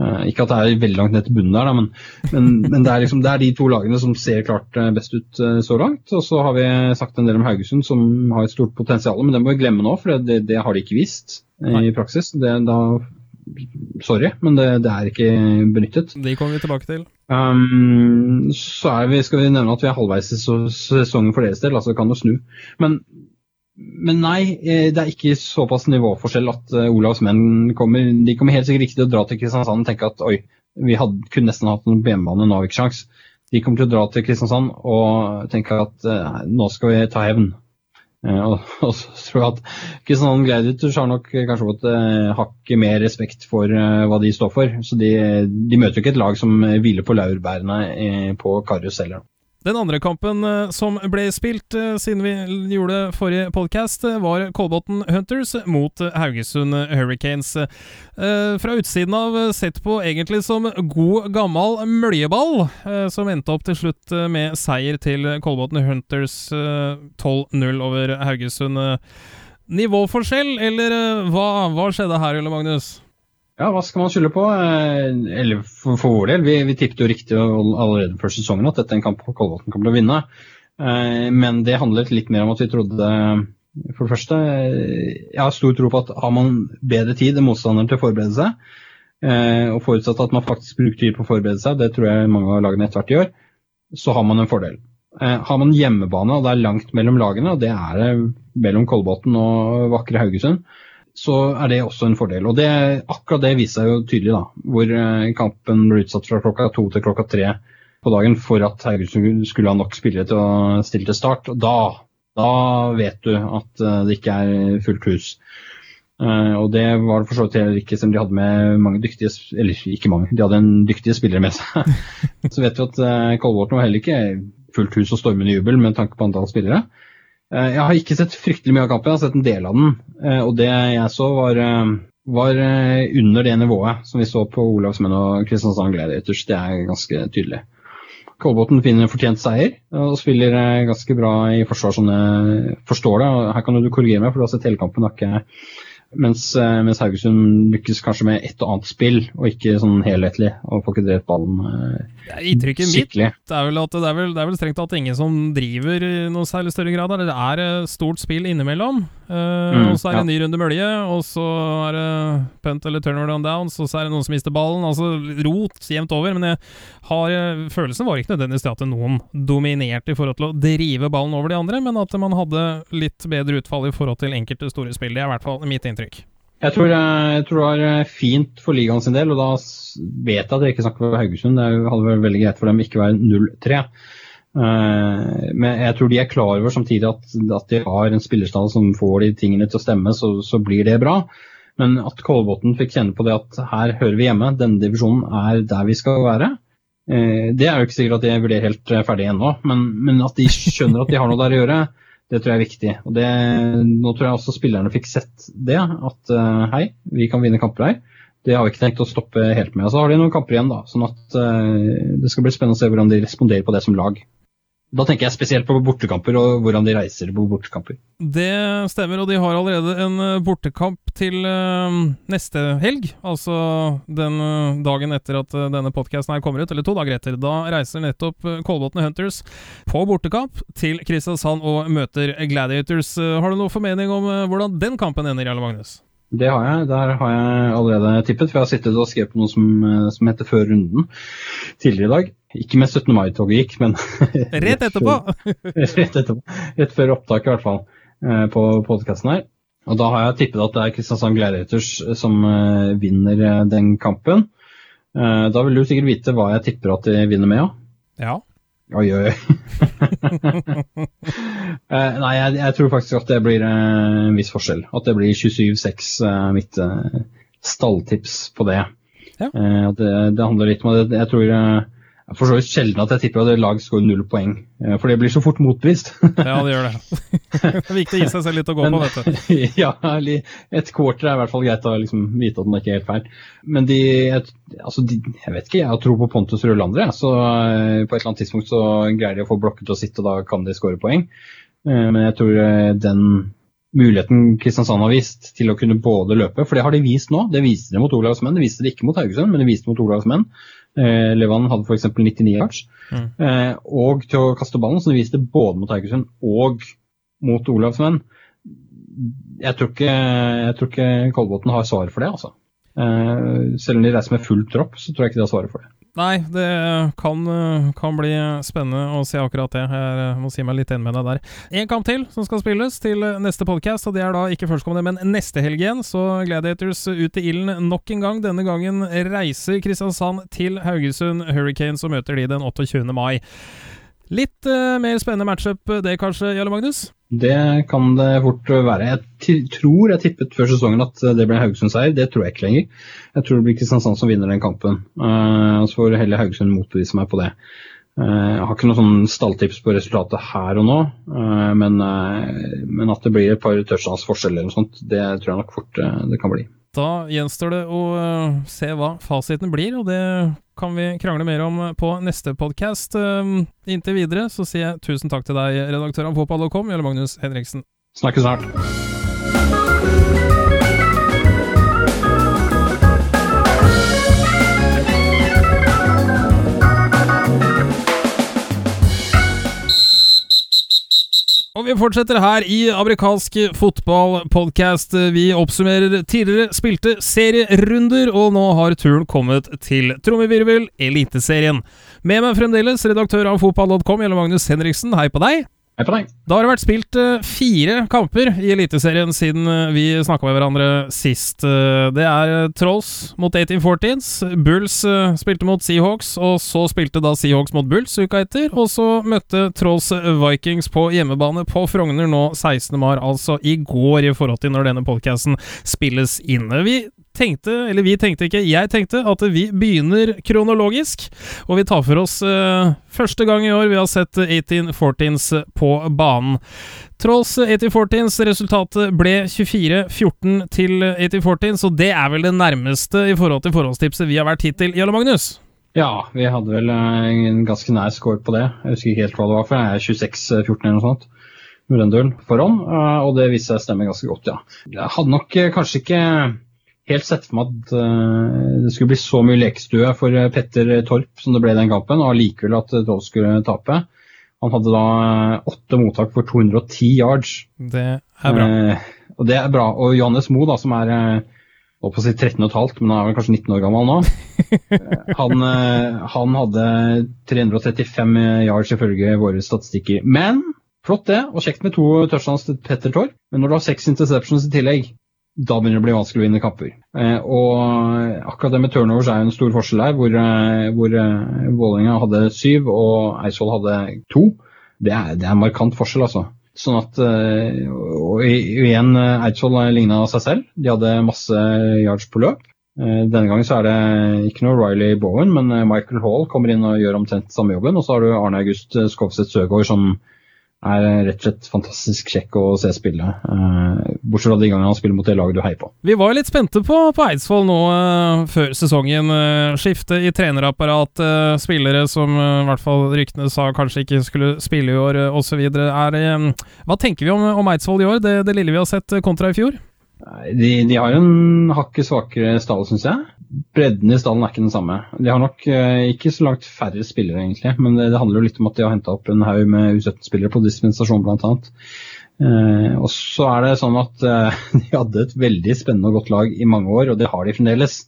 Uh, ikke at det er veldig langt ned til bunnen der, men, men, men det, er liksom, det, er de to lagene som ser klart uh, best ut uh, så langt. Og så har vi sagt en del om Haugesund, som har et stort potensial. Men det må vi glemme nå, for det, det har de ikke visst i praksis. Det, da, sorry, men det, er ikke benyttet. De kommer vi tilbake til. Um, så vi, skal vi nevne at vi er halvveis i sesongen for deres del, altså det kan jo snu. Men men nei, eh, det er ikke såpass nivåforskjell at uh, Olavs menn kommer De kommer helt sikkert ikke til å dra til Kristiansand og tenke at oi, vi hadde, kunne nesten hatt en benbane, nå har vi ikke sjans. De kommer til å dra til Kristiansand og tenke at uh, nå skal vi ta hevn. Og, så tror jeg at Kristiansand Gladiators har nok kanskje fått uh, hakket mer respekt for hva de står for. Så de, de møter jo ikke et lag som hviler på laurbærene på Karius heller. Den andre kampen eh, som ble spilt eh, siden vi gjorde forrige podkast, eh, var Kolbotn Hunters mot Haugesund Hurricanes. Fra utsiden av sett på egentlig som god, gammel møljeball, som endte opp til slutt med seier til Kolbotn Hunters 12-0 over Haugesund. Nivåforskjell, eller hva, hva skjedde her, Ulle Magnus? Ja, hva skal man skylde på? Eh, eller for, for vår del, vi, vi tippet jo riktig allerede før sesongen at dette er en kamp Kolbotn kommer til å vinne. Eh, men det handlet litt mer om at vi trodde For det første, eh, jeg har stor tro på at har man bedre tid enn motstanderen til å forberede seg, og forutsatt at man faktisk bruker tid på å forberede seg, det tror jeg mange av lagene etter hvert gjør, så har man en fordel. Har man hjemmebane og det er langt mellom lagene, og det er det mellom Kolbotn og vakre Haugesund, så er det også en fordel. Og det, akkurat det viser seg jo tydelig, da, hvor eh, kampen ble utsatt fra klokka to til klokka tre på dagen for at Haugesund skulle ha nok spillere til å stille til start. Da, da vet du at eh, det ikke er fullt hus. Uh, og det var det for så vidt heller ikke, som de hadde med mange dyktige Eller ikke mange, de hadde en dyktige spillere med seg. så vet vi at uh, Kolvorten var heller ikke fullt hus og stormende jubel med tanke på antall spillere. Eh, jeg har ikke sett fryktelig mye av kampen, jeg har sett en del av den. Eh, og det jeg så, var, eh, var under det nivået som vi så på Olavsmenn og Kristiansand Gladiators. Det er ganske tydelig. Kolbotn finner fortjent seier og spiller ganske bra i forsvar, som jeg forstår det. Her kan du korrigere meg, for du har sett hele kampen. Har ikke mens, eh, mens, Haugesund lykkes kanskje med et og annet spill, og ikke sånn helhetlig. Og får ikke drept ballen eh, Inntrykket mitt er vel at det er vel, det er vel strengt tatt ingen som driver i noe særlig større grad. Det er eh, stort spill innimellom. Eh, mm, og så er det en ny runde mølje, og så er det punt eller turnover on downs, og så er det noen som mister ballen. Altså rot jevnt over. Men jeg har, følelsen var ikke nødvendigvis at noen dominerte i forhold til å drive ballen over de andre, men at man hadde litt bedre utfall i forhold til enkelte store spill. Det er i hvert fall mitt inntrykk inntrykk? Jeg tror, jeg tror, det var eh, fint for ligaen sin del, og da vet jeg at jeg ikke snakker for Haugesund. Det hadde vært veldig greit for dem ikke å være 0-3. Eh, men jeg tror de er klar over samtidig at, at de har en spillerstall som får de tingene til å stemme, så, så blir det bra. Men at Kolbotn fikk kjenne på det at her hører vi hjemme, denne divisjonen er der vi skal være. Eh, det er jo ikke sikkert at de vurderer helt ferdig ennå, men, men at de skjønner at de har noe der å gjøre det tror jeg er viktig. Og det, nå tror jeg også spillerne fikk sett det, at uh, hei, vi kan vinne kamper her. Det har vi ikke tenkt å stoppe helt med. Og så har de noen kamper igjen, da. Sånn at uh, det skal bli spennende å se hvordan de responderer på det som lag. Da tenker jeg spesielt på bortekamper og hvordan de reiser på bortekamper. Det stemmer, og de har allerede en eh, bortekamp til uh, neste helg. Altså den uh, dagen etter at denne podkasten her kommer ut, eller to dager etter. Da reiser nettopp Kolbotn Hunters på bortekamp til Kristiansand og møter Gladiators. har du noe formening om hvordan den kampen ender, Jarle Magnus? Det har jeg. Der har jeg allerede tippet. For jeg har sittet og skrevet på noe som, eh, som heter Før runden tidligere i dag. Ikke med 17. mai-toget gikk, men Rett etterpå! rett etterpå. Rett før opptaket, i hvert fall, eh, på podkasten her. Og da har jeg tippet at det er Kristiansand Gladiators som eh, vinner den kampen. Da vil du sikkert vite hva jeg tipper at de vinner med, ja? Ja. Oi, oi, oi. nei, jeg, jeg, tror faktisk at det blir en viss forskjell. At det blir 27-6, uh, eh, mitt stalltips på det. Ja. Det, det, handler litt om at Jeg tror for så vidt sjelden at jeg tipper at lag skårer null poeng, eh, for det blir så fort motbevist. ja, det gjør det. det er viktig å gi seg selv litt å gå Men, på, vet du. ja, et quarter er i hvert fall greit å liksom vite at den er ikke er helt feil. Men de, altså de Jeg vet ikke, jeg har tro på Pontus Rødlander, jeg. Så eh, på et eller annet tidspunkt så greier de å få blokket til å sitte, og da kan de skåre poeng. Eh, Men jeg tror den muligheten Kristiansand har vist til å kunne både løpe, for det har de vist nå. Det viste de mot Olavs menn, det viste de ikke mot Haugesund, men det viste de mot Olavs menn. Eh, Levan hadde f.eks. 99 yards. Mm. Eh, og til å kaste ballen, så det viste både mot Haugesund og mot Olavsmenn. Jeg tror ikke, jeg tror ikke Kolbotn har svaret for det, altså. Eh, selv om de reiser med full tropp, så tror jeg ikke de har svaret for det. Nei, det kan, kan bli spennende å se akkurat det. Jeg må si meg litt enig med deg der. En kamp til som skal spilles til neste podkast, og det er da ikke førstkommende, men neste helg igjen. Så Gladiators ut i ilden nok en gang. Denne gangen reiser Kristiansand til Haugesund Hurricanes og møter de den 28. mai. Litt uh, mer spennende matchup det kanskje, Jarle Magnus? Det kan det fort være. Jeg tror jeg tippet før sesongen at det ble Haugesund-seier. Det tror jeg ikke lenger. Jeg tror det blir Kristiansand som vinner den kampen. Uh, så får heller Haugesund motbevise meg på det. Uh, jeg har ikke noe sånn stalltips på resultatet her og nå, uh, men, men, at det blir et par touchdowns forskjell eller noe sånt, det tror jeg nok fort det kan bli. Da gjenstår det å se hva fasiten blir, og det kan vi krangle mer om på neste podkast. Inntil videre så sier jeg tusen takk til deg, redaktør av fotball.com, Jarle Magnus Henriksen. Snakkes snart. Og vi fortsetter her i amerikansk fotballpodkast. Vi oppsummerer tidligere spilte serierunder, og nå har turen kommet til trommevirvel Eliteserien. Med meg fremdeles redaktør av fotball.com, Jelle Magnus Henriksen. Hei på deg. Hei på deg. Da har det vært spilt uh, fire kamper i Eliteserien siden uh, vi snakka med hverandre sist. Uh, det er Trolls mot 1814s. Bulls spilte mot Seahawks, og så spilte da Seahawks mot Bulls uka etter. Og så møtte Trolls Vikings på hjemmebane på Frogner nå 16. mar, altså i går, i forhold til når denne podkasten spilles inn. Vi tenkte, eller vi tenkte ikke, jeg tenkte at vi begynner kronologisk, og vi tar for oss uh, første gang i år vi har sett 1814s på banen. Trolls 1814s resultatet ble 24-14 til 1814, så det er vel det nærmeste i forhold til forholdstipset vi har vært hittil. Jarle Magnus? Ja, vi hadde vel en ganske nær score på det. Jeg husker ikke helt hva det var, for jeg er 26-14 eller noe sånt. Murendølen foran, og det viste seg å stemme ganske godt, ja. Jeg hadde nok kanskje ikke helt sett for meg at uh, det skulle bli så mye lekestue for Petter Torp som det ble i den kampen, og allikevel at Dove skulle tape. Han hadde da åtte mottak for 210 yards. Det er bra. Eh, og det er bra. Og Johannes Moe, da, som er på å si 13,5, men han er vel kanskje 19 år gammel nå. han, han, hadde 335 yards ifølge våre statistikker. Men flott det, og kjekt med to touchdowns til Petter Torp. Men når du har seks interceptions i tillegg, da begynner det å bli vanskelig å vinne kapper. Eh, og akkurat det med turnovers er jo en stor forskjell der, hvor, eh, hvor eh, Vålerenga hadde syv og Eidsvoll hadde to. Det er, det er en markant forskjell, altså. Sånn at, og igjen, Eidsvoll ligna seg selv. De hadde masse yards på løp. Denne gangen så er det ikke noe Riley Bowen, men Michael Hall kommer inn og gjør omtrent samme jobben. Og så har du Arne August Skovseth Søgaard som er rett og slett fantastisk kjekk å se spille. Uh, bortsett fra de gangene han spiller mot det laget du heier på. Vi var litt spente på, på Eidsvoll nå uh, før sesongen. Uh, skifte i trenerapparat, spillere som i hvert fall ryktene sa kanskje ikke skulle spille i år, osv. Hva tenker vi om, om Eidsvoll i år, det, det, lille vi har sett kontra i fjor? De, de har en hakket svakere stall, syns jeg bredden i stallen er ikke den samme. De har nok eh, ikke så langt færre spillere, egentlig. Men det, det handler jo litt om at de har henta opp en haug med U17-spillere på dispensasjon, bl.a. Eh, og så er det sånn at eh, de hadde et veldig spennende og godt lag i mange år, og det har de fremdeles.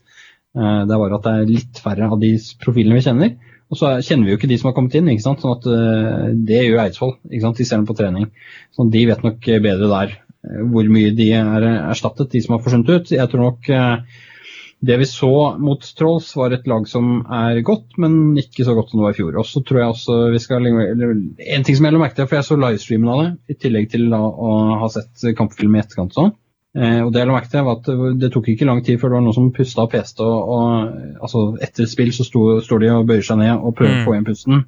Eh, det er bare at det er litt færre av de profilene vi kjenner. Og så kjenner vi jo ikke de som har kommet inn, ikke sant? sånn at eh, det gjør Eidsvoll. ikke sant? De ser dem på trening. Sånn, de vet nok bedre der eh, hvor mye de er erstattet, de som har forsvunnet ut. Jeg tror nok det vi så mot Trolls, var et lag som er godt, men ikke så godt som det var i fjor. Og så tror jeg også vi skal En ting som jeg la merke til, for jeg så livestreamen av det, i tillegg til da, å ha sett kampfilm i etterkant sånn. Eh, og det jeg la merke til var at det tok ikke lang tid før det var noen som pusta og peste. Og, og, altså, etter spill så står de og bøyer seg ned og prøver mm. å få igjen pusten.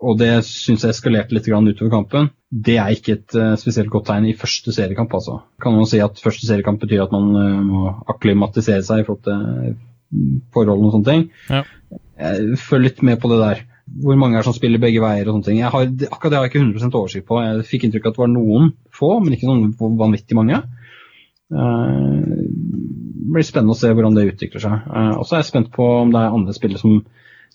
Og det syns jeg eskalerte litt utover kampen. Det er ikke et uh, spesielt godt tegn i første seriekamp. altså. Kan man si at første seriekamp betyr at man uh, må akklimatisere seg i forhold til forholdene og sånne ting. Ja. Følg litt med på det der. Hvor mange er som spiller begge veier og sånne ting. Jeg har, akkurat det har jeg ikke 100% oversikt på. Jeg fikk inntrykk av at det var noen få, men ikke sånn vanvittig mange. Det blir spennende å se hvordan det utvikler seg. Og så er jeg spent på om det er andre spillere som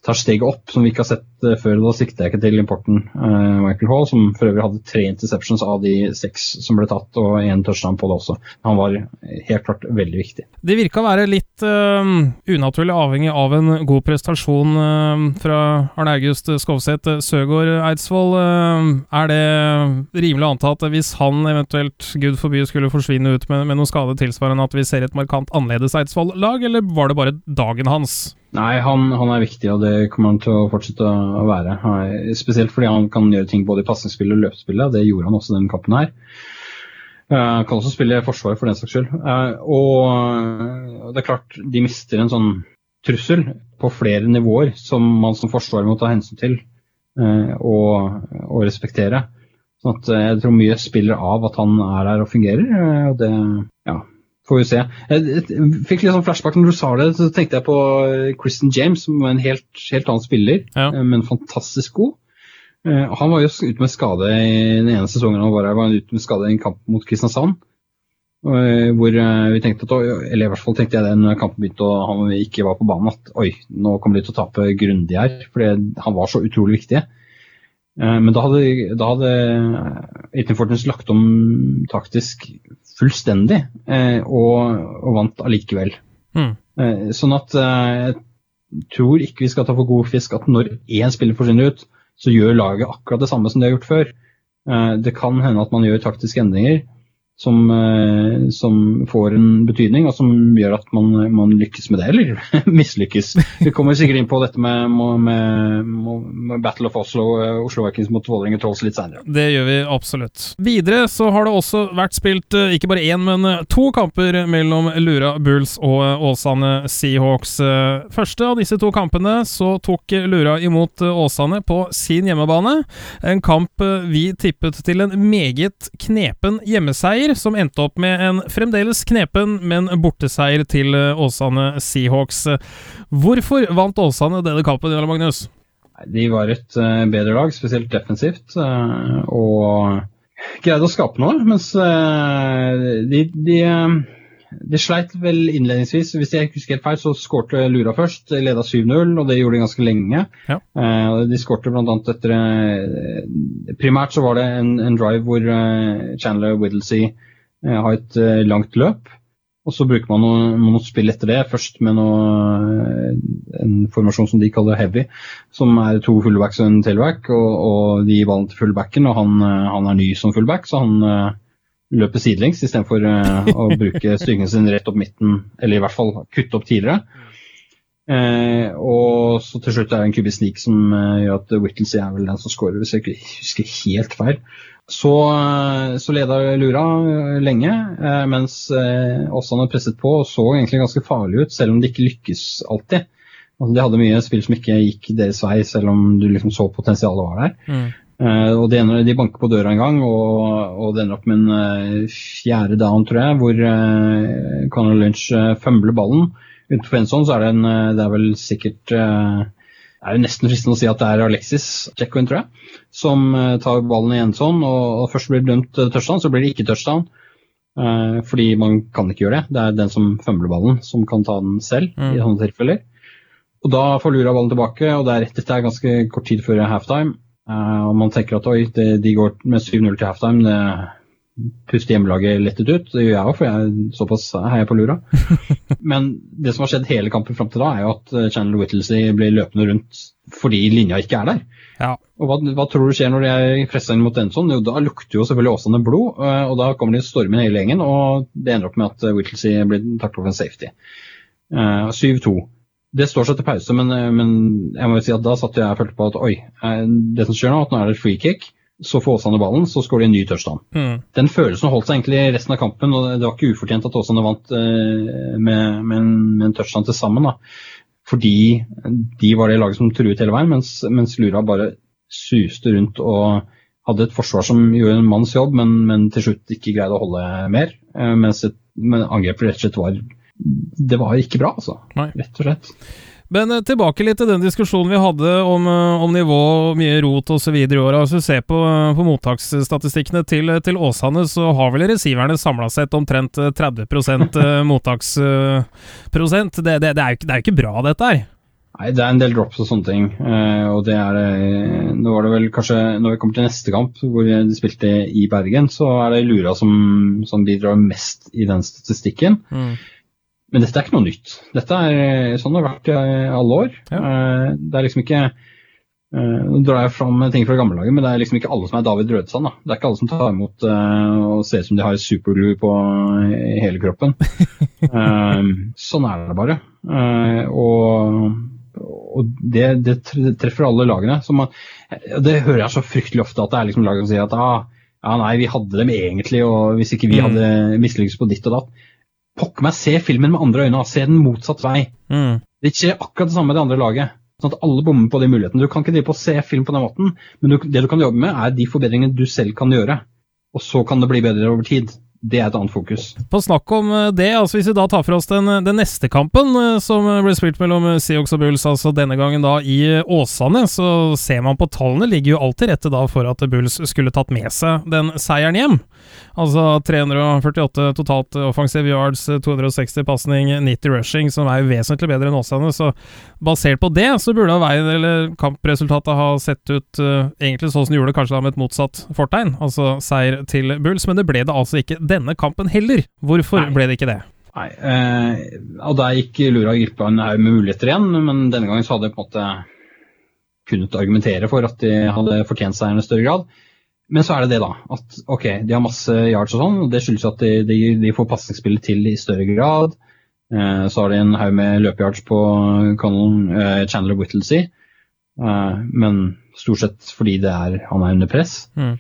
tar steget opp, som vi ikke har sett uh, før. Da sikter jeg ikke til importen uh, Michael Hall, som for øvrig hadde tre interceptions av de seks som ble tatt, og én touchdown på det også. Han var helt klart veldig viktig. Det virka å være litt uh, unaturlig avhengig av en god prestasjon fra Arne August Skovseth Søgaard Eidsvoll. er det rimelig å anta at hvis han eventuelt, gud forby, skulle forsvinne ut med, med noe skade tilsvarende, at vi ser et markant annerledes Eidsvoll-lag, eller var det bare dagen hans? Nei, han, han, er viktig, og det kommer han til å fortsette å være. Spesielt fordi han kan gjøre ting både i pasningsspillet og løpespillet. Det gjorde han også den kampen her. Han uh, kan også spille forsvar for den saks skyld. Uh, og det er klart, de mister en sånn trussel på flere nivåer som man som forsvarer må ta hensyn til uh, og, og, respektere. Sånn at jeg tror mye spiller av at han er her og fungerer. og det, ja, Får vi se. Jeg fikk litt sånn flashback når du sa det, så tenkte jeg på Kristen eh, James, som var en helt, helt annen spiller, ja. Eh, men fantastisk god. Eh, han var jo ute med skade i den ene sesongen han var her, var han ute med skade i en kamp mot Kristiansand. Hvor vi tenkte at, eller i hvert fall tenkte jeg det når kampen begynte og han ikke var på banen, at oi, nå kommer de til å tape grundig her. Fordi han var så utrolig viktig. Men da hadde, da hadde Fortens lagt om taktisk fullstendig, eh, og, og vant allikevel. Mm. Eh, sånn at eh, jeg tror ikke vi skal ta for god fisk at når én spiller forsvinner ut, så gjør laget akkurat det samme som de har gjort før. Det kan hende at man gjør taktiske endringer, som, eh, som, får en betydning, og som gjør at man, man lykkes med det, eller mislykkes. Vi kommer sikkert inn på dette med, med, med Battle of Oslo, eh, Oslo Vikings mot Vålerenga Trolls litt senere. Det gjør vi absolutt. Videre så har det også vært spilt eh, ikke bare én, men to kamper mellom Lura Bulls og Åsane Seahawks. Første av disse to kampene så tok Lura imot Åsane på sin hjemmebane. En kamp vi tippet til en meget knepen hjemmeseier seier, som endte opp med en fremdeles knepen, men borteseier til eh, Åsane Seahawks. Hvorfor vant Åsane denne kampen, Jarle Magnus? De var et uh, bedre lag, spesielt defensivt, uh, og greide å skape noe. Mens de, de de sleit vel innledningsvis. Hvis jeg ikke husker helt feil, så skårte Lura først. Leda 7-0, og det gjorde de ganske lenge. Ja. Eh, de skårte bl.a. etter eh, Primært så var det en, en drive hvor eh, Chandler Whittlesey eh, har et eh, langt løp. Og så bruker man noe, noe, spill etter det, først med noe, en formasjon som de kaller heavy, som er to fullbacks og en tailback, og, og de gir ballen til fullbacken, og han, han, er ny som fullback, så han løper sidelengs istedenfor uh, å bruke styrken sin rett opp midten, eller i hvert fall kutte opp tidligere. Eh, og så til slutt er det en kubbe sneak som eh, gjør at Whittlesey er vel den som scorer, hvis jeg ikke husker helt feil. Så, uh, så leda Lura lenge, mens Åsane presset på og så egentlig ganske farlig ut, selv om det ikke lykkes alltid. Altså, de hadde mye spill som ikke gikk deres vei, selv om du liksom så potensialet var der. Mm. Uh, og de, ene, de, banker på døra en gang, og, og det ender opp med en uh, fjerde down, tror jeg, hvor uh, Conor Lynch uh, fømler ballen. Utenfor en sånn så er det en Det er vel sikkert Det er jo nesten fristende å si at det er Alexis Checkwind, tror jeg, som tar ballen i en sånn, og, og først blir det dømt touchdown, så blir det ikke touchdown. fordi man kan ikke gjøre det. Det er den som fømler ballen, som kan ta den selv mm. i sånne tilfeller. Og da får Lura ballen tilbake, og det er rett etter ganske kort tid før halftime. Uh, og man tenker at oi, det, de går med 7-0 til halftime. Det puster hjemmelaget lettet ut. Det gjør jeg òg, for jeg er såpass heier på lura. Men det som har skjedd hele kampen fram til da, er jo at eh, Channel Whittlesey blir løpende rundt fordi linja ikke er der. Ja. Og hva, hva, tror du skjer når de er pressa inn mot Enson? Jo, da lukter jo selvfølgelig Åsane blod, uh, og da kommer de stormen hele gjengen, og det ender opp med at Whittlesey blir taklet for en safety. Uh, 7-2 det står seg til pause, men, eh, men, jeg må jo si at da satt jeg og følte på at oi, eh, det som skjer nå, at nå er det free kick. Så får Åsane ballen, så skårer de en ny touchdown. Mm. Den følelsen holdt seg egentlig resten av kampen, og det var ikke ufortjent at Åsane vant eh, med, med, en, med en touchdown til sammen. da. Fordi de var det laget som truet hele veien, mens, mens Lura bare suste rundt og hadde et forsvar som gjorde en manns jobb, men, men til slutt ikke greide å holde mer. Mens et, men angrepet rett og slett var Det var ikke bra, altså. Nei. Rett og slett. Men eh, tilbake litt til den diskusjonen vi hadde om, eh, om nivå, mye rot osv. i år. Altså, se på, på mottaksstatistikkene til, til Åsane, så har vel receiverne samla sett omtrent eh, 30 mottaksprosent. Det, det, det, er jo ikke, det er ikke bra, dette her. Nei, det er en del drops og sånne ting. eh, og det er eh, Nå var det vel kanskje Når vi kommer til neste kamp, hvor de spilte i Bergen, så er det Lura som, som bidrar mest i den statistikken. Men dette er ikke noe nytt. Dette er sånn det har vært i alle år. Ja. Eh, Det er liksom ikke eh, Nå drar jeg fram ting fra gamledaget, men det er liksom ikke alle som er David Rødsand. Da. Det er ikke alle som tar imot eh, og ser ut som de har superglue på hele kroppen. Sånn er det bare. Og og det, det treffer alle lagene. Så man, det hører jeg så fryktelig ofte, at det er liksom lag som sier at ah, ja, nei, vi hadde dem egentlig, og hvis ikke vi Mm. hadde mislykkes på ditt og datt. Pokker meg, se filmen med andre øyne, se den motsatt vei. Mm. Det skjer akkurat det samme med det andre laget. Sånn at alle bommer på de mulighetene. Du kan ikke drive på å se film på den måten, men du, det du kan jobbe med, er de forbedringene du selv kan gjøre. Og så kan det bli bedre over tid. Det er et annet fokus. På snakk om eh, det, altså hvis vi da tar for oss den, den neste kampen eh, som ble spilt mellom Seox og Bulls, altså denne gangen da i eh, Åsane, så ser man på tallene ligger jo alt rette da for at Bulls skulle tatt med seg den seieren hjem. Altså 348 totalt offensive yards, 260 pasning, 90 rushing, som er jo vesentlig bedre enn Åsane. Så basert på det, så burde veien eller kampresultatet ha sett ut uh, egentlig sånn som det gjorde, kanskje da med et motsatt fortegn, altså seier til Bulls. Men det ble det altså ikke denne kampen heller. Hvorfor Nei. ble det ikke det? Nei, eh, og Der gikk Lura glipp av en haug med muligheter igjen, men denne gangen så hadde jeg på en måte kunnet argumentere for at de hadde fortjent seieren i større grad. Men så er det det, da. At ok, de har masse yards og sånn, og det skyldes at de, de, de får pasningsspillet til i større grad. Eh, så har de en haug med løpeyards på Connell, eh, Chandler Whittlesey, eh, men stort sett fordi det er, han er under press. Mm.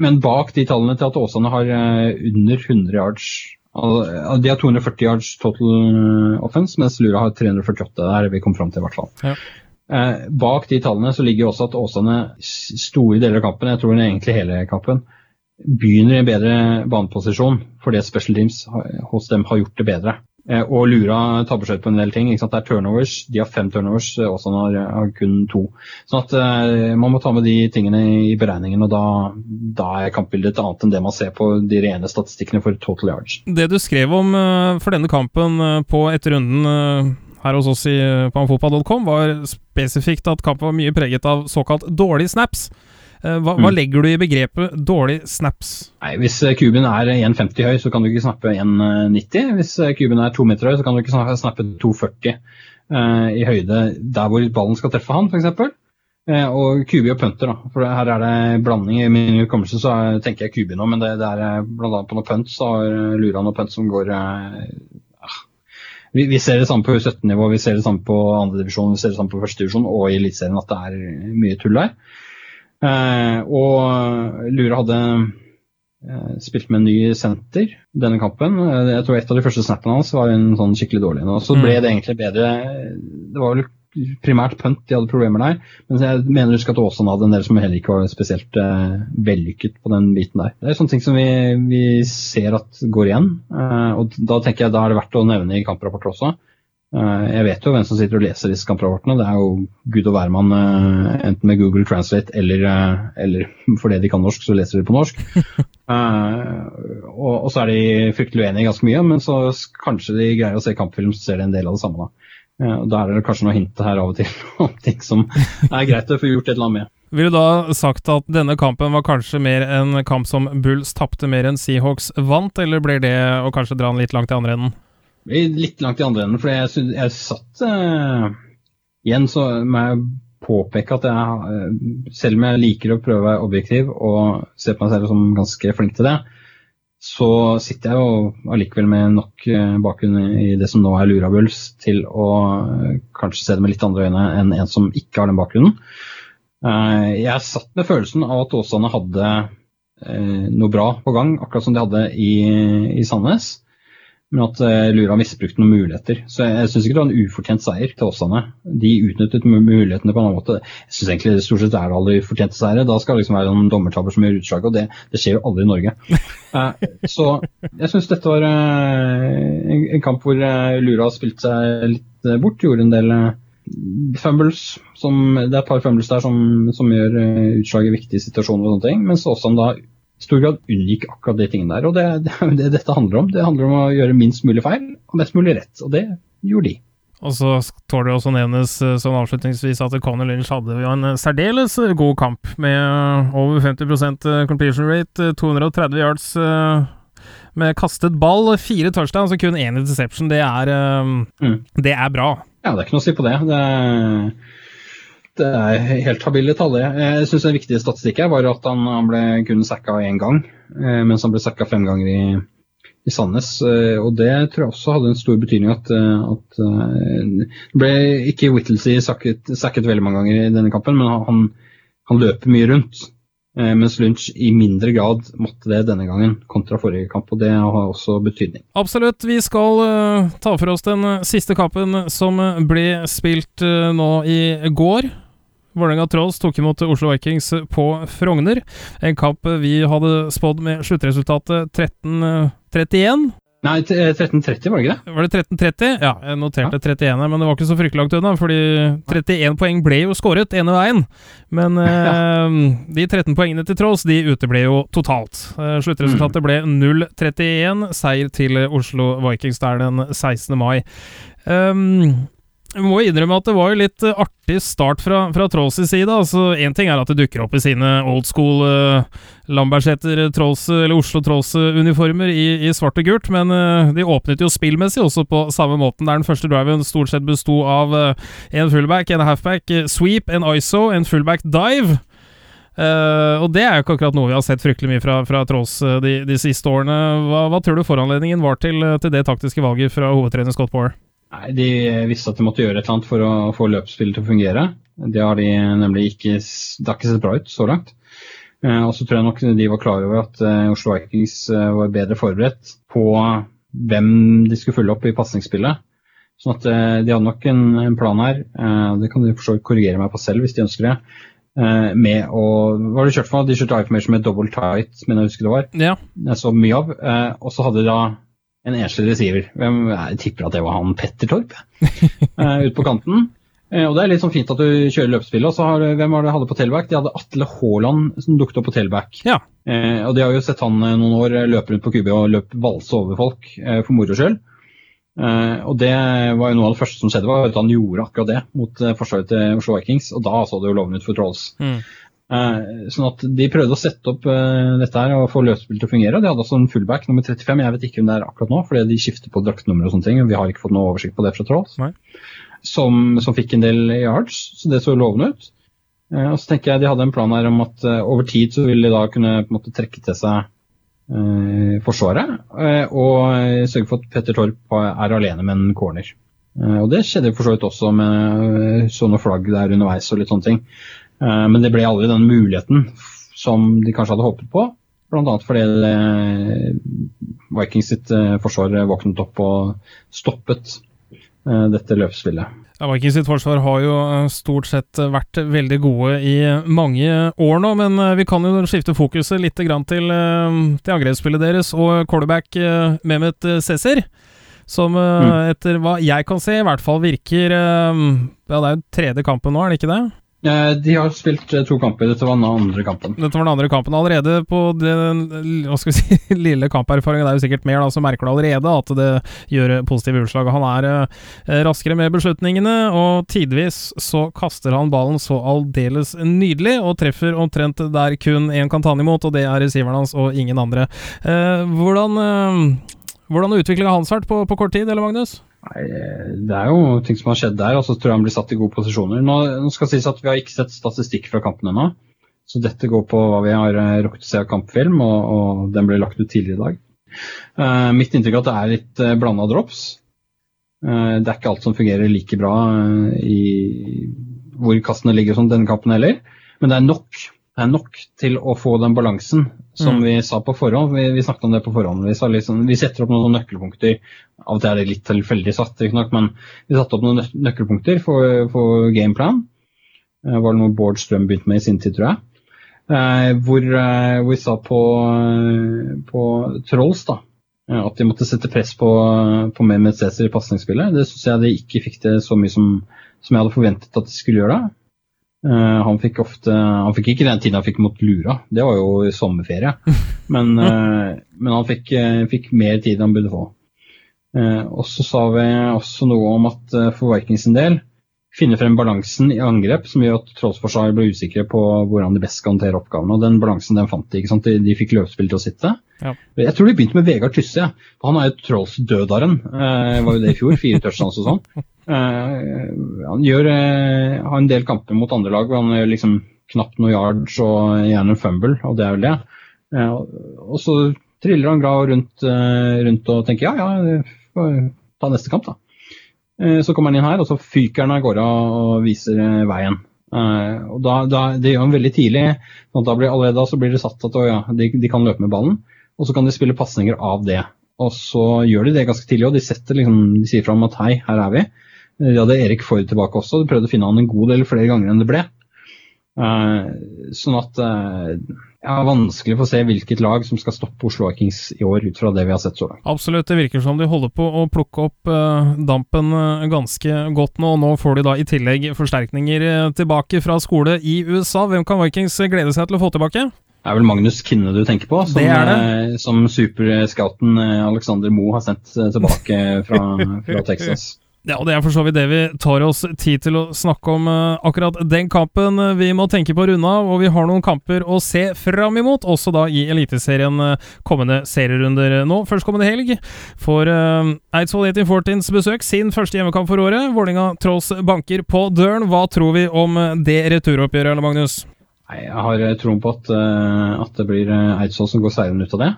Men bak de tallene til at Åsane har eh, under 100 yards De har 240 yards total eh, offense, mens Lura har 348. Det er det vi kom fram til, i hvert fall. Ja. Eh, bak de tallene så ligger også at Åsane store deler av kampen, jeg tror egentlig hele kampen, begynner i en bedre baneposisjon fordi special teams hos dem har gjort det bedre. Eh, og Lura taper seg ut på en del ting. Det er turnovers. De har fem turnovers, også når har, har kun to. Sånn at uh, Man må ta med de tingene i beregningen, og da, da er kampbildet et annet enn det man ser på de rene statistikkene for total yards. Det du skrev om uh, for denne kampen uh, på etter runden eh, her hos oss i, på amfotball.com, var spesifikt at kampen var mye preget av såkalt dårlige snaps. Eh, hva, hva Mm. legger du i begrepet dårlig snaps? Nei, Hvis eh, kuben er 1,50 høy, så kan du ikke snappe 1,90. Hvis eh, kuben er 2 meter høy, så kan du ikke snappe 2,40 uh, i høyde der hvor ballen skal treffe han, f.eks. Uh, og kubi og punter, da. For her er det blanding. I min hukommelse så er- tenker jeg kubi nå, men det, det er bl.a. på noe punt, så lurer han noen noe punt som går ah. vi, vi ser det samme på U17-nivå, vi ser det samme på andredivisjon, vi ser det samme på førstedivisjon og i Eliteserien at det er mye tull der. Eh, og Lura hadde eh, spilt med en ny senter denne kampen. Eh, Jeg tror et av de første snappene hans var en sånn skikkelig dårlig. Og så ble Mm. det egentlig bedre. Det var vel primært punt de hadde problemer der. Men jeg mener å huske at Åsane hadde en del som heller ikke var spesielt eh, vellykket på den biten der. Det er sånne ting som vi, vi ser at går igjen. Eh, og da tenker jeg da er det verdt å nevne i kamprapporter også. Eh, Jeg vet jo hvem som sitter og leser disse kamprapportene. Det er jo gud og hvermann, eh, enten med Google Translate eller, eh, eller fordi de kan norsk, så leser de på norsk. Og, og så er de fryktelig uenige ganske mye, men så kanskje de greier å se kampfilm, så ser de en del av det samme. Da, da er det kanskje noe hint her av og til om ting som er greit å få gjort et eller annet med. Ville du da sagt at denne kampen var kanskje mer en kamp som Bulls tapte mer enn Seahawks vant, eller blir det å kanskje dra den litt langt i andre enden? Litt langt i andre enden, for jeg, jeg satt uh, Igjen så må jeg påpeke at jeg, uh, selv om jeg liker å prøve å være objektiv og ser på meg selv som ganske flink til det, så sitter jeg jo allikevel med nok uh, bakgrunn i det som nå er lurabuls, til å kanskje se det med litt andre øyne enn en som ikke har den bakgrunnen. Jeg satt med følelsen av at Åsane hadde noe bra på gang, akkurat som de hadde i, i Sandnes men at uh, Lura misbrukte noen muligheter. Så jeg, jeg syns ikke det var en ufortjent seier til Åsane. De utnyttet mulighetene på en annen måte. Jeg syns egentlig det stort sett er alle ufortjente seire. Da skal det liksom være noen dommertabber som gjør utslaget, og det, det, skjer jo aldri i Norge. Uh, så jeg syns dette var uh, en, en, kamp hvor Lura spilte seg litt bort. Gjorde en del fumbles. Som, det er et par fumbles der som, som gjør utslaget i viktige situasjoner og sånne ting. Mens Åsane da stor grad unngikk akkurat de tingene der. Og det er jo det dette handler om. Det handler om å gjøre minst mulig feil og mest mulig rett. Og det gjorde de. Og så tåler det også nevnes eh, sånn avslutningsvis at Conor Lynch hadde jo en særdeles eh, god kamp med eh, over 50% completion rate, 230 yards med kastet ball, fire touchdowns og kun én interception. Det er, mm. det er bra. Ja, det er ikke noe å si på det. det er det er helt habile tall. Jeg syns en viktig statistikk her var at han, han ble kun sacka én gang, eh, mens han ble sacka fem ganger i, i, Sandnes. Eh, og det tror jeg også hadde en stor betydning at, eh, at Det ble ikke Whittlesey sacket, veldig mange ganger i denne kampen, men han, han løper mye rundt. Mens Lunch i mindre grad måtte det denne gangen, kontra forrige kamp. og Det har også betydning. Absolutt. Vi skal uh, ta for oss den siste kampen som ble spilt uh, nå i går. Vålerenga Trolls tok imot Oslo Vikings på Frogner. En kamp vi hadde spådd med sluttresultatet 13-31. Nei, 13-30 var det ikke det? Var det 13-30? Ja, jeg noterte ja. 31 her, men det var ikke så fryktelig langt unna. Fordi 31 poeng ble jo skåret ene veien. Men eh, de 13 poengene til Trolls, de uteble jo totalt. Eh, sluttresultatet ble 0-31. Seier til Oslo Vikings der den 16. mai. Um, jeg må innrømme at det var jo litt uh, artig start fra, fra Trolls' side. altså Én ting er at det dukker opp i sine old school uh, Lambertseter Trolls, eller Oslo Trolls-uniformer i, i, svart og gult, men uh, de åpnet jo spillmessig også på samme måten, der den første driven stort sett besto av uh, en fullback, en halfback, sweep, en ISO, en fullback dive. Uh, og det er jo ikke akkurat noe vi har sett fryktelig mye fra, fra Trolls de, de, siste årene. Hva, hva, tror du foranledningen var til, til det taktiske valget fra hovedtrener Scott Power? Nei, De visste at de måtte gjøre et eller annet for å få løpsspillet til å fungere. Det har de nemlig ikke Det har ikke sett bra ut så langt. Eh, og så tror jeg nok de var klar over at eh, Oslo Vikings eh, var bedre forberedt på hvem de skulle følge opp i pasningsspillet. Sånn at de hadde nok en, plan her, det kan de forstå korrigere meg på selv hvis de ønsker det, med å Hva har de kjørt for? De kjørte information med double tight, men jeg husker det var. Ja. Jeg så mye av. Og så hadde de da en enslig receiver. Jeg tipper at det var han Petter Torp uh, ute på kanten. Uh, og Det er litt sånn fint at du kjører løpespillet. Og så har, hvem var det hadde på tailback? De hadde Atle Haaland som dukket opp på tailback. Ja. Uh, og De har jo sett han noen år løpe rundt på QB og løpe valse over folk for moro skyld. og det var jo noe av det første som skjedde, var at han gjorde akkurat det mot forsvaret til Oslo Vikings. Og da så det jo lovende ut for Trolls. Mm. Uh, sånn at De prøvde å sette opp uh, dette her og få løsspill til å fungere. De hadde også en fullback nummer 35. Jeg vet ikke om det er akkurat nå, fordi de skifter på draktnummer og sånne ting. Vi har ikke fått noe oversikt på det fra Trolls. Som, som, fikk en del yards, så det så lovende ut. Uh, og så tenker jeg De hadde en plan her om at over tid så ville de da kunne på en måte trekke til seg Forsvaret og sørge for at Petter Torp er alene med en corner. og Det skjedde for så vidt også med sånne flagg der underveis og litt sånne ting. Eh, men det ble aldri den muligheten som de kanskje hadde håpet på. Bl.a. fordi eh, Vikings sitt eh, forsvar våknet opp og stoppet dette løpsspillet. Ja, Vikings sitt forsvar har jo stort sett vært veldig gode i mange år nå, men vi kan jo skifte fokuset litt til, til angrepsspillet deres og quarterback Mehmet Cæsar. Som mm. etter hva jeg kan se, i hvert fall virker Ja, det er jo tredje kampen nå, er det ikke det? Eh, de har spilt eh, to kamper. Dette var den andre kampen. Dette var den andre kampen allerede. På den hva skal vi si, lille kamperfaringen, det er jo sikkert mer, da, så merker du allerede at det gjør positive utslag. Han er eh, raskere med beslutningene, og tidvis så kaster han ballen så aldeles nydelig, og treffer omtrent der kun én kan ta han imot, og det er receiveren hans og ingen andre. Hvordan, hvordan har utviklinga hans vært på, på kort tid, eller Magnus? Nei, Det er jo ting som har skjedd der, og så tror jeg han blir satt i gode posisjoner. Nå, nå skal sies at Vi har ikke sett statistikk fra kampen ennå, så dette går på hva vi har uh, rukket å se av kampfilm, og, og, den ble lagt ut tidligere i dag. Uh, mitt inntrykk er at det er litt uh, blanda drops. Uh, det er ikke alt som fungerer like bra i hvor kastene ligger som denne kampen heller. Men det er nok. Er nok til å få den balansen som Mm. vi sa på forhånd. Vi, vi snakket om det på forhånd. Vi, sa liksom, vi setter opp noen nøkkelpunkter. Av og til er det litt tilfeldig satt, nok, men vi satte opp noen nøkkelpunkter for, for gameplan. Det var noe Bård Strøm begynte med i sin tid, tror jeg. Eh, hvor, eh, vi sa på, eh, på Trolls da, eh, at de måtte sette press på, på Mehmet Cæsar i pasningsspillet. Det syns jeg de ikke fikk det så mye som, som jeg hadde forventet at de skulle gjøre det. Eh, han fikk ofte Han fikk ikke den tiden han fikk mot Lura, det var jo i sommerferie. Men, eh, men han fikk, eh, fikk mer tid enn han burde få. Og så sa vi også noe om at for Vikings sin del finne frem balansen i angrep som gjør at Trollsforsvaret ble usikre på hvordan de best skal håndtere oppgavene. Og den balansen den fant de. ikke sant? De, de fikk løpspill til å sitte. Ja. Jeg tror de begynte med Vegard Tysse. Ja. Han er jo Trolls-dødaren. Eh, var jo det i fjor. Fire touchdowns og sånn. Eh, han gjør, eh, har en del kamper mot andre lag hvor han gjør liksom knapt noe yards og gjerne en fumble, og det er vel det. Eh, og så triller han glad rundt, rundt og tenker ja, ja, får ta neste kamp, da. Så kommer han inn her, og så fyker han av gårde og viser veien. Og da, da, Det gjør han veldig tidlig. sånn da blir, allerede da så blir det satt at ja, de, de kan løpe med ballen, og så kan de spille pasninger av det. Og så gjør de det ganske tidlig, og de, setter liksom, de sier fram at hei, her er vi. Eh, De hadde Erik Ford tilbake også, de prøvde å finne han en god del flere ganger enn det ble. Eh, sånn at det jeg har vanskelig for å se hvilket lag som skal stoppe Oslo Vikings i år, ut fra det vi har sett så langt. Absolutt, det virker som de holder på å plukke opp eh, dampen eh, ganske godt nå. og Nå får de da i tillegg forsterkninger eh, tilbake fra skole i USA. Hvem kan Vikings glede seg til å få tilbake? Det er vel Magnus Kinne du tenker på, som, Det er det. eh, som superscouten eh, Alexander Moe har sendt eh, tilbake fra, fra Texas. Ja, og Det er for så vidt det vi tar oss tid til å snakke om eh, akkurat den kampen. eh, Vi må tenke på å runde av, og vi har noen kamper å se fram imot, også da i Eliteserien eh, kommende serierunder nå. Førstkommende helg får Eidsvoll 1814s besøk sin første hjemmekamp for året. Vålinga Trolls banker på døren. Hva tror vi om eh, det returoppgjøret, Magnus? Jeg har eh, troen på at, eh, at det blir eh, Eidsvoll som går seirende ut av det.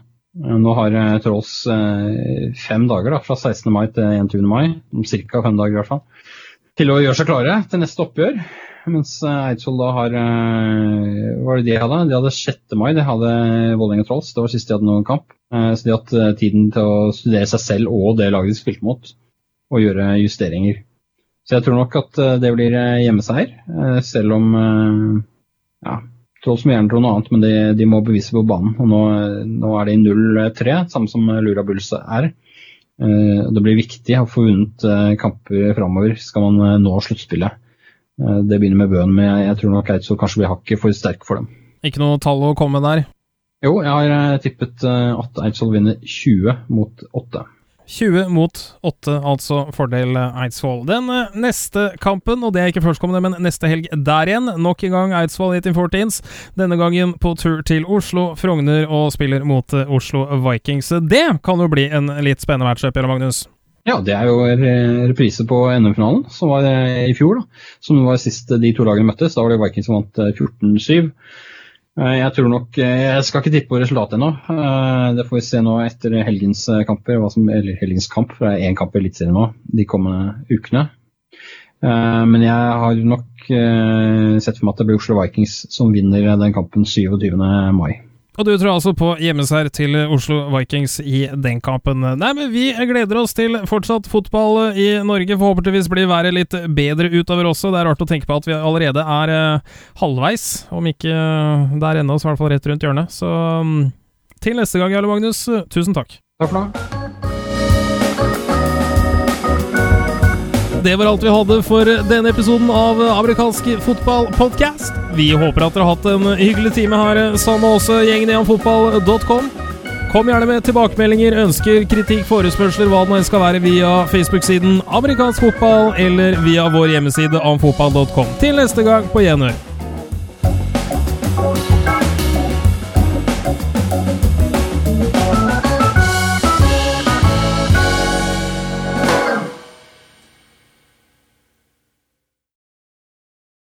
Eh, Nå har eh, Trolls eh, fem dager, da, fra 16. mai til 21. mai, ca. fem dager i hvert fall, til å gjøre seg klare til neste oppgjør. Mens Eidsvoll da har Hva var det de hadde? De hadde 6. mai, de hadde Vålerenga Trolls. Det var sist de hadde noen kamp. Så de har hatt tiden til å studere seg selv og det laget de spilte mot, og gjøre justeringer. Så jeg tror nok at det blir hjemmeseier, selv om ja, Trolls må gjerne tro noe annet, men de, de må bevise på banen. Og nå, nå er de 0-3, samme som Lura Bulls er. Eh, Det blir viktig å få vunnet eh, kamper framover, skal man eh, nå sluttspillet. Det begynner med Bøen, men jeg, jeg tror nok Eidsvoll kanskje blir hakket for sterk for dem. Ikke noe tall å komme med der. Jo, jeg har tippet at Eidsvoll vinner 20 mot 8. 20 mot 8, altså fordel eh, Eidsvoll. Den eh, neste kampen, og det er ikke førstkommende, men neste helg der igjen. Nok en gang Eidsvoll 1814s. Denne gangen på tur til Oslo, Frogner og spiller mot eh, Oslo Vikings. Det kan jo bli en litt spennende matchup, Jelle Magnus. Ja, det er jo re- reprise på NM-finalen, som var i fjor. da. Som var sist de to lagene møttes. Da var det Vikings som vant eh, 14-7. Eh, Jeg tror nok eh, Jeg skal ikke tippe på resultatet ennå. Eh, Det får vi se nå etter helgens kamper. Eller helgens kamp, for det er én kamp i Eliteserien nå de kommende ukene. Men jeg har nok sett for meg at det blir Oslo Vikings som vinner den kampen 27. mai. Og du tror altså på hjemmeseier til Oslo Vikings i den kampen. Nei, men vi gleder oss til fortsatt fotball i Norge. Forhåpentligvis blir været litt bedre utover også. Det er rart å tenke på at vi allerede er eh, halvveis, om ikke eh, der ennå, så i hvert fall rett rundt hjørnet. Så mm, til neste gang, Jarle Magnus, tusen takk. Takk for det. Det var alt vi hadde for denne episoden av Amerikansk fotballpodkast. Vi håper at dere har hatt en hyggelig time her sammen med oss, gjengen i amfotball.com. Kom gjerne med tilbakemeldinger, ønsker, kritikk, forespørsler, hva det nå skal være, via Facebook-siden Amerikansk fotball eller via vår hjemmeside amfotball.com. Til neste gang, på gjenhør.